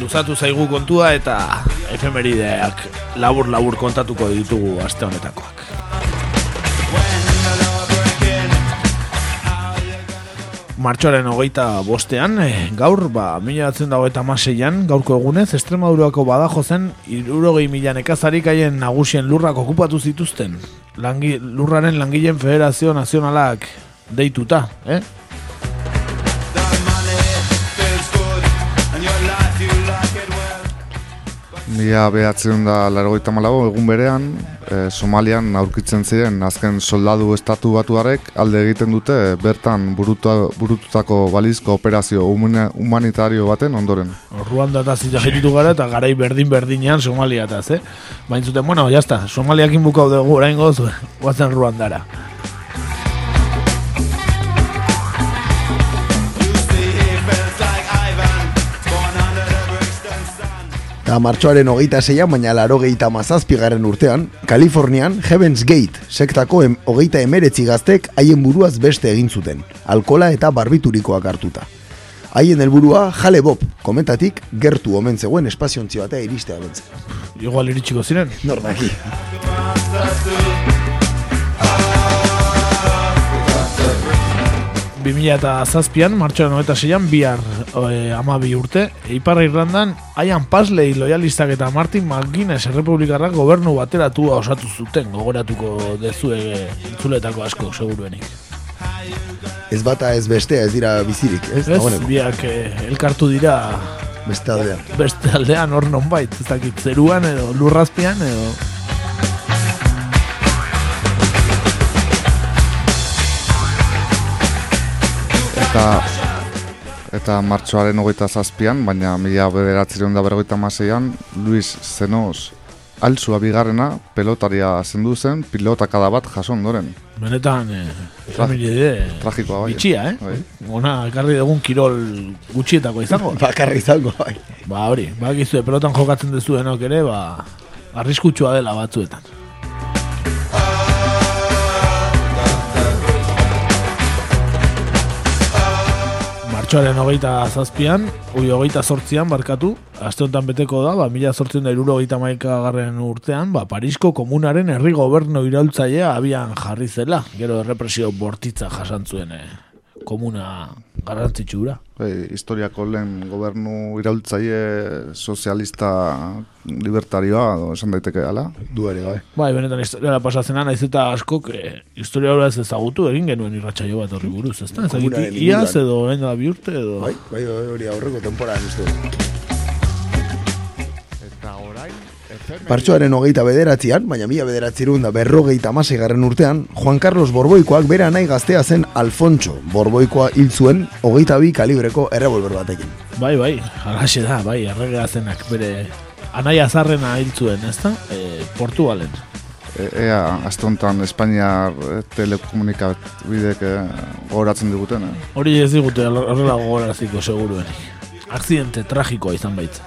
Luzatu zaigu kontua eta efemerideak labur-labur kontatuko ditugu aste honetakoak. Martxoaren hogeita bostean, eh, gaur, ba, mila batzen dago eta maseian, gaurko egunez, Estremadurako badajo zen, irurogei mila nekazarik haien nagusien lurrak okupatu zituzten. Langi, lurraren langileen federazio nazionalak deituta, eh? Mila behatzen da largoita malago, egun berean, e, Somalian aurkitzen ziren azken soldadu estatu batuarek alde egiten dute bertan buruta, burututako balizko operazio humanitario baten ondoren. Ruanda eta zita jetitu gara eta garai berdin-berdinean Somalia eta, eh? Baina zuten, bueno, jazta, Somaliakin bukau dugu orain goz, guazen Ruandara. Eta martxoaren hogeita zeian, baina laro gehieta mazazpigaren urtean, Kalifornian Heaven's Gate sektako em, hogeita emeretzi gaztek haien buruaz beste egin zuten, alkola eta barbiturikoak hartuta. Haien helburua jale bob, komentatik gertu omen zegoen espaziontzi batea iristea bentzen. Igual iritsiko ziren? Nordaki. Bi mila eta zazpian, martxoaren hogeita zeian, bihar e, amabi urte, Iparra Irlandan, Ian Pasley loyalistak eta Martin McGuinness errepublikarrak gobernu bateratua osatu zuten, gogoratuko dezue entzuletako asko, seguruenik. Ez bata ez bestea ez dira bizirik, ez? Ez, Dagoeneko. biak eh, elkartu dira Beste aldean. beste aldean hor nonbait, ez dakit, zeruan edo lurrazpian edo... Eta eta martxoaren hogeita zazpian, baina mila bederatzireun da berrogeita maseian, Luis Zenoz alzua bigarrena pelotaria zendu zen pilotakada bat jaso ondoren. Benetan, eh, Tra- familie tragikoa bai. bitxia, eh? Bai. Ona, ekarri dugun kirol gutxietako izango. *laughs* Bakarra izango, bai. Ba hori, ba gizue, pelotan jokatzen dezuenok ere, ba, arriskutsua dela batzuetan. Martxoaren hogeita zazpian, ui hogeita sortzian, barkatu, aste honetan beteko da, ba, mila sortzion da iruro hogeita garren urtean, ba, Parisko komunaren herri gobernu iraultzailea abian jarri zela, gero errepresio bortitza jasantzuen eh, komuna garrantzitsura. Bai, historiako lehen gobernu iraultzaile sozialista libertarioa, edo esan daiteke gala. Du ere, bai. Bai, benetan historiara pasatzena naiz eta askok eh, historia hori ez ezagutu egin genuen irratsaio bat horri buruz, ezta? Ez edo orain da bi urte edo Bai, bai, hori aurreko temporaan uste. Martxoaren hogeita bederatzean, baina mila bederatzerun da berrogeita garren urtean, Juan Carlos Borboikoak bera nahi gaztea zen Alfonso Borboikoa hil zuen hogeita bi kalibreko errebolber batekin. Bai, bai, halaxe da, bai, erregea zenak bere anaia zarrena hil zuen, ezta? E, Portugalen. E, ea, azte honetan Espainiar eh, telekomunikabidek eh, gogoratzen diguten, eh? Hori ez digute horrela gogoraziko seguruenik. Akzidente tragikoa izan baitza.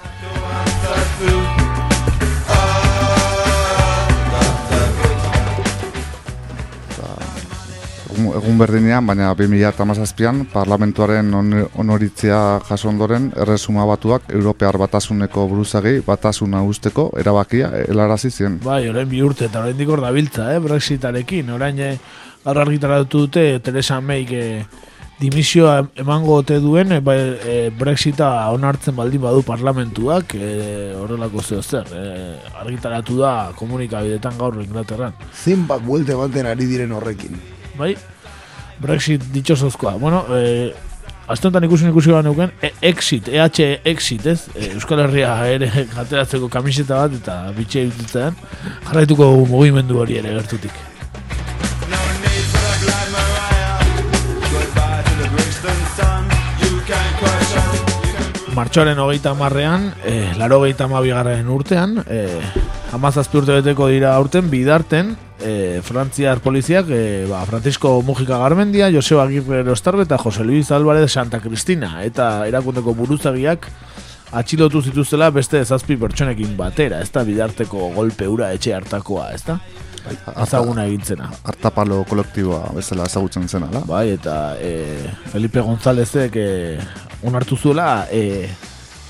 Egun, egun berdinean, baina 2017an parlamentuaren on- onoritzia jaso ondoren erresuma batuak Europear batasuneko buruzagi batasuna usteko erabakia helarazi zien. Bai, orain bi urte eta orain dikor dabiltza, eh, Brexitarekin. Orain eh, gaur argitaratu dute Teresa May eh, dimisioa emango ote duen eh, bai, eh, Brexita onartzen baldin badu parlamentuak eh, horrelako zeo zer. Eh, argitaratu da komunikabidetan gaur Inglaterran. Zenbat buelte ematen ari diren horrekin. Bai, Brexit ditxosozkoa. Bueno, eh, Aztontan ikusi ikusi gara neuken, e exit, EH exit, ez? E, Euskal Herria ere *laughs* ateratzeko kamiseta bat eta bitxe ditutzean, jarraituko mugimendu hori ere gertutik. Martxoaren hogeita marrean, e, laro hogeita garren urtean, e, amazazpi urte beteko dira aurten, bidarten, e, Frantziar poliziak, e, ba, Francisco Mujika Garmendia, Joseba Agirre Erostarbe eta Jose Luis Álvarez Santa Cristina, eta erakundeko buruzagiak atxilotu zituztela beste zazpi pertsonekin batera, ez da bidarteko golpe ura etxe hartakoa, ez da? Ezaguna egintzena. Artapalo kolektiboa bezala ezagutzen zena, da? Bai, eta e, Felipe Gonzálezek e, onartu zuela e,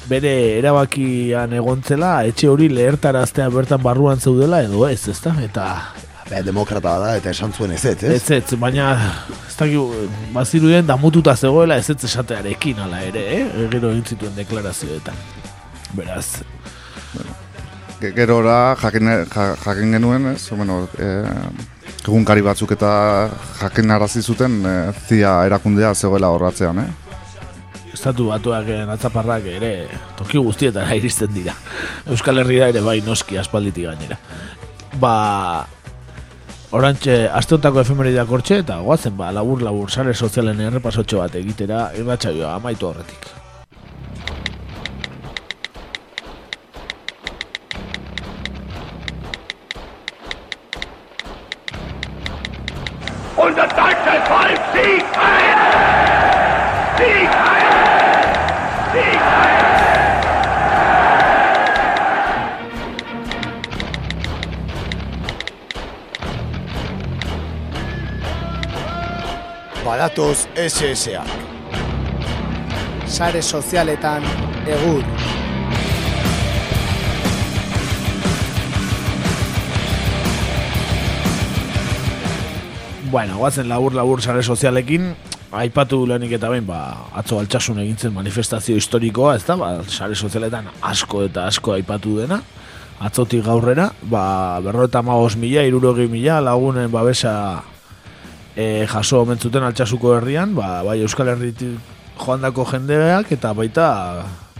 bere erabakian egontzela etxe hori lehertaraztea bertan barruan zeudela edo ez, ezta? Eta Be, demokrata da eta esan zuen ez ez, ez? ez, ez, baina ez dakit, bazirudien damututa zegoela ez ez esatearekin ala ere, eh? Gero egin zituen deklarazioetan. Beraz, Ge- Gerora jakin, ja- jakin genuen, ez? Bueno, e, egunkari batzuk eta jakin arazi zuten e, zia erakundea zegoela horratzean, eh? estatu batuak eh, atzaparrak ere toki guztietara *laughs* iristen dira. Euskal Herria ere bai noski aspalditik gainera. Ba, orantxe, asteotako efemerideak hortxe, eta goazen ba, labur labur sare sozialen errepasotxo bat egitera, irratxaioa amaitu horretik. Badatoz SSA. Sare sozialetan egur. Bueno, guazen labur labur sare sozialekin, aipatu lehenik eta behin, ba, atzo altxasun egintzen manifestazio historikoa, ez da, ba, sare sozialetan asko eta asko aipatu dena, atzotik gaurrera, ba, berro eta magos mila, irurogei mila, lagunen babesa e, jaso omentzuten altxasuko herrian, ba, bai Euskal Herritik joandako jendeak, eta baita,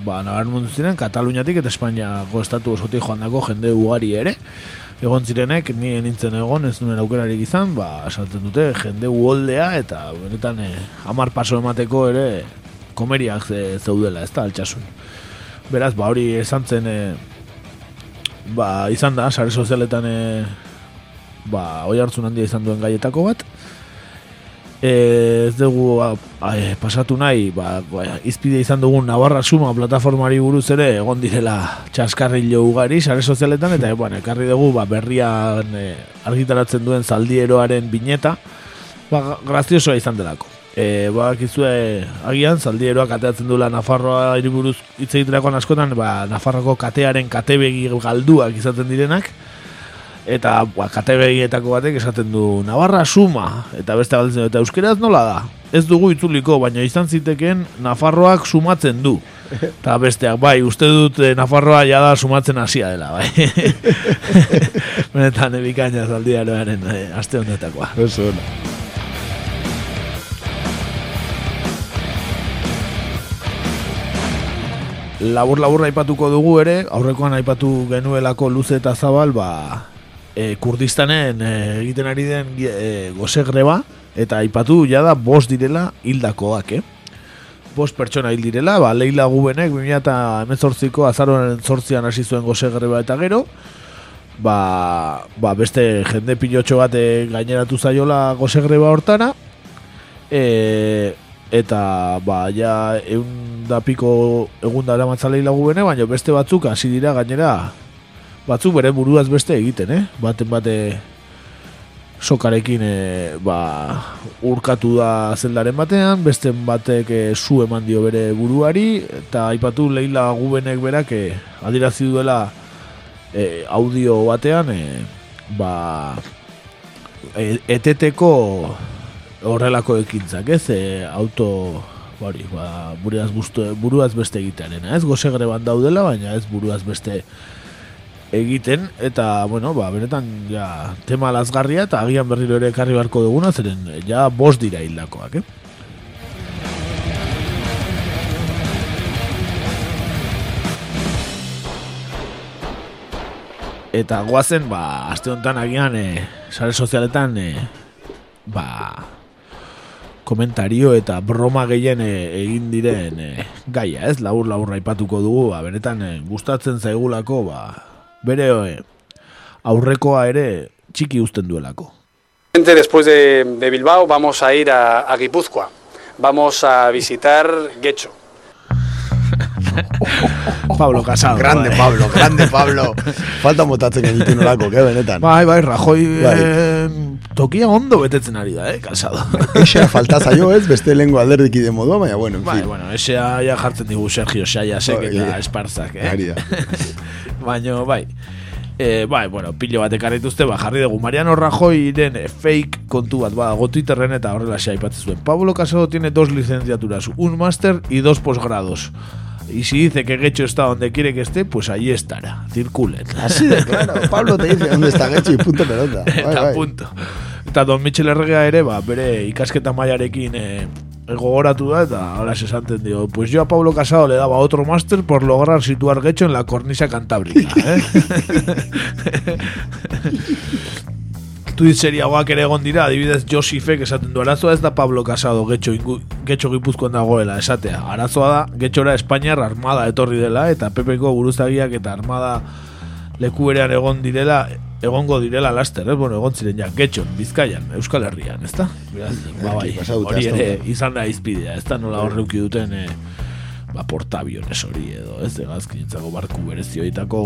ba, nabarmendu ziren, Kataluniatik eta Espainiako estatu osotik joandako jende ugari ere, egon zirenek, ni nintzen egon, ez nuen aukerarik izan, ba, esaten dute, jende uholdea, eta benetan, eh, hamar paso emateko ere, komeriak ze, zeudela, ez da, altxasun. Beraz, ba, hori esan zen, eh, ba, izan da, sare sozialetan, eh, ba, oi hartzun handia izan duen gaietako bat, ez dugu a, a, eh, pasatu nahi, ba, ba, izpide izan dugun Navarra Suma plataformari buruz ere egon direla txaskarrilo ugari sare sozialetan eta eh, bueno, ekarri dugu ba, berrian eh, argitaratzen duen zaldieroaren bineta ba, graziosoa izan delako. E, ba, kizue, agian, zaldieroak kateatzen duela Nafarroa hiriburuz hitz egiterakoan askotan, ba, Nafarroko katearen katebegi galduak izaten direnak, eta ba, katebegietako batek esaten du Navarra suma, eta beste galdetzen eta euskeraz nola da? Ez dugu itzuliko, baina izan zitekeen Nafarroak sumatzen du. Eta besteak, bai, uste dut eh, Nafarroa jada sumatzen hasia dela, bai. *laughs* Benetan, ebikaina zaldiaroaren eh, aste honetakoa. Ona. labur labur aipatuko dugu ere, aurrekoan aipatu genuelako luze eta zabal, ba, e, Kurdistanen e, egiten ari den e, goze greba, eta aipatu jada bost direla hildakoak, eh? Bost pertsona hil direla, ba, Leila Gubenek 2018ko azaroaren zortzian hasi zuen goze greba eta gero, ba, ba beste jende pilotxo bat e, gaineratu zaiola goze greba hortara, e, eta ba, ja egun da piko egun da baina beste batzuk hasi dira gainera batzuk bere buruaz beste egiten, eh? Baten bate sokarekin e, ba, urkatu da zeldaren batean, beste batek e, zu eman dio bere buruari, eta aipatu leila gubenek berak e, adirazi duela e, audio batean, e, ba, eteteko horrelako ekintzak, ez? E, auto hori, ba, buruaz, buruaz beste egitearena, ez? Goze greban daudela, baina ez buruaz beste egiten, eta, bueno, ba, benetan, ja, tema lazgarria, eta agian berriro ere ekarri beharko duguna, zeren, ja, bost dira hildakoak, eh? Eta goazen, ba, aste honetan agian, e, sare sozialetan, e, ba, komentario eta broma gehien e, egin diren e, gaia, ez? Labur labur aipatuko dugu, ba, benetan e, gustatzen zaigulako, ba, bere e, aurrekoa ere txiki uzten duelako. Después de, de Bilbao vamos a ir a, a Guipúzcoa. Vamos a visitar Guecho. *laughs* Pablo Casado. Grande bai. Pablo, grande Pablo. *laughs* Falta motatzen genitu nolako, que benetan. Bai, bai, Rajoy Bai. eh, tokia ondo betetzen ari da, eh, Casado. *laughs* Eixa falta zaio ez, beste lengo alderdiki de modua, baina bueno, en Bai, fin. bueno, esea ja jartzen digu Sergio Saiasek Bai, eta bai. Esparzak, eh? Ari da. Baina, bai. E, bai, bueno, pilo bat ekarrituzte, ba, jarri dugu Mariano Rajoyren fake kontu bat, ba, Twitterren eta horrela aipatzen zuen. Pablo Casado tiene dos licenciaturas, un máster y dos posgrados. Y si dice que Gecho está donde quiere que esté, pues ahí estará. Circulen. Así de claro, *laughs* Pablo te dice dónde está Getxo y punto pelota. Bai, eta bai. punto. Eta Don Michel Erregea ere, ba, bere ikasketa mailarekin eh, gogoratu da, eta ahora se esanten dio, pues yo a Pablo Casado le daba otro máster por lograr situar Gecho en la cornisa cantábrica, *laughs* eh? Tuit seriagoak ere egon dira, adibidez Josifek esaten du arazoa ez da Pablo Casado getxo, ingu, getxo gipuzkoan dagoela esatea. Arazoa da, getxora Espainiar armada etorri dela eta PPko buruzagiak eta armada leku berean egon direla egongo direla laster, eh? bueno, egon ziren ja, getxon, bizkaian, Euskal Herrian, ezta? Beraz, ba, bai, pasatu dute hori ere izan da izpidea, ez da nola horreuki duten eh, ba, portabiones hori edo, ez egazkintzako barku berezioitako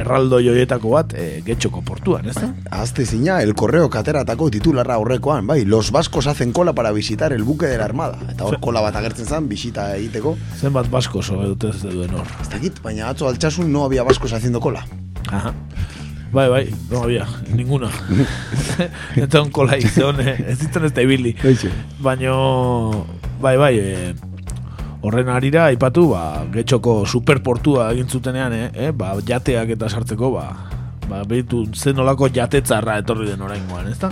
erraldo joietako bat e, getxoko portuan, ez da? Azte zina, el correo kateratako titularra horrekoan, bai, los vascos hacen cola para visitar el buque de la armada. Eta hor kola bat agertzen zen, bisita egiteko. Zenbat basko so dute ez duen hor. Ez dakit, baina atzo altxasun no había vascos haciendo cola. Ajá. Bai, bai, no había, ninguna. *laughs* Eta un kola izan, ez zitzen ez da ibili. Baino, bai, bai, eh, horren arira, aipatu, ba, getxoko superportua egin zutenean, eh, eh, ba, jateak eta sartzeko, ba, ba, behitu zen olako jatetzarra etorri den oraingoan, ez da?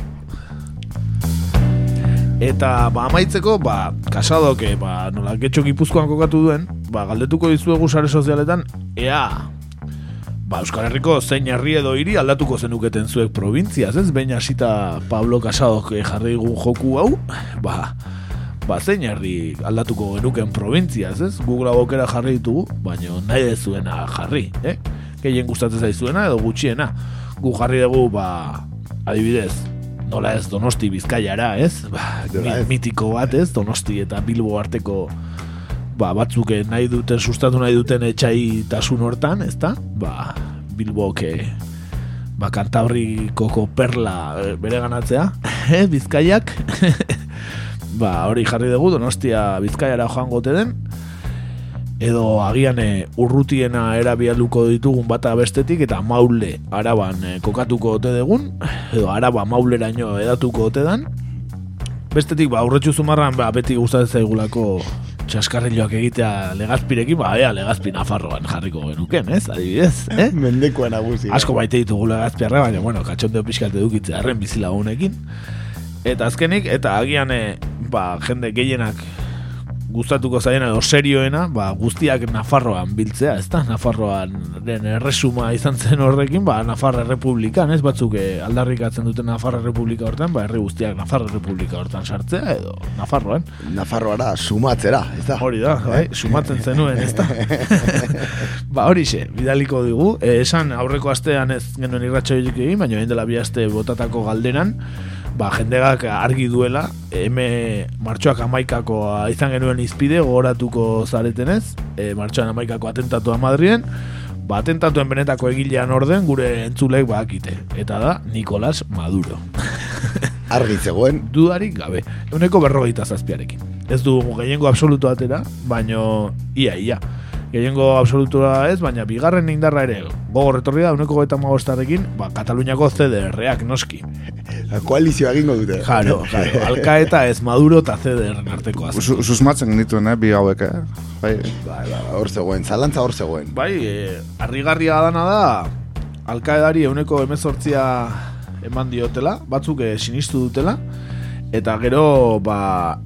Eta ba, amaitzeko, ba, kasadoke, ba, nola getxo gipuzkoan kokatu duen, ba, galdetuko dizuegu sare sozialetan, ea, ba, Euskal Herriko zein herri edo hiri aldatuko zenuketen zuek probintziaz, ez? Behin hasita Pablo Casadok jarri gu joku hau, ba, ba, zein herri aldatuko genuken probintziaz, ez? Google abokera jarri ditugu, baina nahi dezuena jarri, eh? Gehien gustatzen zaizuena edo gutxiena. Gu jarri dugu, ba, adibidez, nola ez Donosti Bizkaiara, ez? Ba, mi- mitiko bat, ez? Donosti eta Bilbo arteko ba, batzuk eh, nahi duten sustatu nahi duten etxai tasun hortan, ezta? Ba, Bilbok ba, Kantabrikoko perla eh, bere ganatzea, *laughs* eh, Bizkaiak. *laughs* ba, hori jarri dugu, Donostia Bizkaiara joango den, edo agian eh, urrutiena erabialuko ditugun bata bestetik eta maule araban kokatuko ote dugun edo araba mauleraino edatuko ote dan bestetik ba aurretxu zumarran ba, beti gustatzen zaigulako txaskarriloak egitea legazpirekin, ba, ea legazpi nafarroan jarriko genuken, ez? Adibidez, eh? *laughs* Mendekoa nagusi. Asko baite ditugu legazpiarra, baina, bueno, katxondeo pixkat edukitzea arren bizilagunekin. Eta azkenik, eta agian, eh, ba, jende gehienak gustatuko zaiena edo serioena, ba, guztiak Nafarroan biltzea, ez da? Nafarroan den erresuma izan zen horrekin, ba, Nafarra Republikan, ez batzuk eh, aldarrikatzen duten Nafarra Republika hortan, ba, herri guztiak Nafarra Republika hortan sartzea, edo Nafarroan. Nafarroara sumatzera, ez da? Hori da, bai, sumatzen zenuen, ez da? *laughs* *laughs* ba, hori bidaliko digu, e, esan aurreko astean ez genuen irratxo egin, baina egin dela bi aste botatako galderan, ba, jendegak argi duela, eme martxoak amaikakoa izan genuen izpide, gogoratuko zaretenez, e, martxoan amaikako atentatua Madrien, ba, atentatuen benetako egilean orden gure entzulek bakite. Eta da, Nicolas Maduro. *laughs* Argi zegoen. Dudarik gabe. Euneko berrogeita zazpiarekin. Ez du gehiengo absolutu atera, baino ia, ia. Gehiengo absolutua ez, baina bigarren indarra ere gogor etorri da, euneko goeta magostarekin, ba, Kataluniako CDR-ak noski. Koalizioa egingo dute. Jaro, jaro. *laughs* Alkaeta ez Maduro eta CDR arteko azken. Su- Susmatzen genituen, eh, bi hauek, eh? Bai, Bai, bai, hor zegoen, zalantza hor zegoen. Bai, e, harrigarria dana da, alkaedari euneko emezortzia eman diotela, batzuk e, sinistu dutela, eta gero, ba,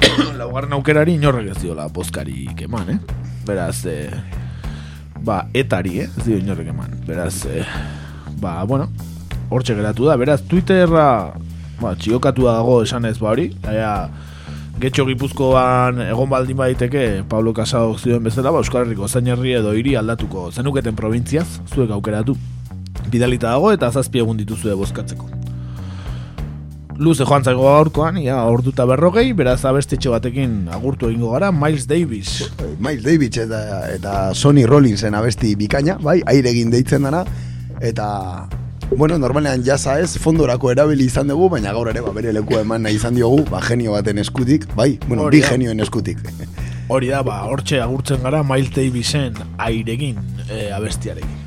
*coughs* laugarren aukerari inorrek ez diola bozkarik eman, eh? Beraz, e, ba, etari, eh? Ez dio inorrek eman. Beraz, e, ba, bueno, hortxe geratu da. Beraz, Twitterra, ba, txiokatua dago esanez ba hori, ea, Getxo Gipuzkoan egon baldin baiteke Pablo Casado zioen bezala, ba, Euskal Herriko zein herri edo hiri aldatuko zenuketen probintziaz, zuek aukeratu. Bidalita dago eta zazpi egun dituzue bozkatzeko. Luze joan zaigo gaurkoan, ia orduta berrogei, beraz abestetxo batekin agurtu egingo gara, Miles Davis. Miles Davis eta, eta Sonny Rollinsen abesti bikaina, bai, aire egin deitzen dana, eta, bueno, normalean jasa ez, fondorako erabili izan dugu, baina gaur ere, ba, bere lekua eman nahi izan diogu, ba, genio baten eskutik, bai, bueno, Hori bi genioen eskutik. Hori da, ba, hortxe agurtzen gara Miles Davisen airegin e, abestiarekin.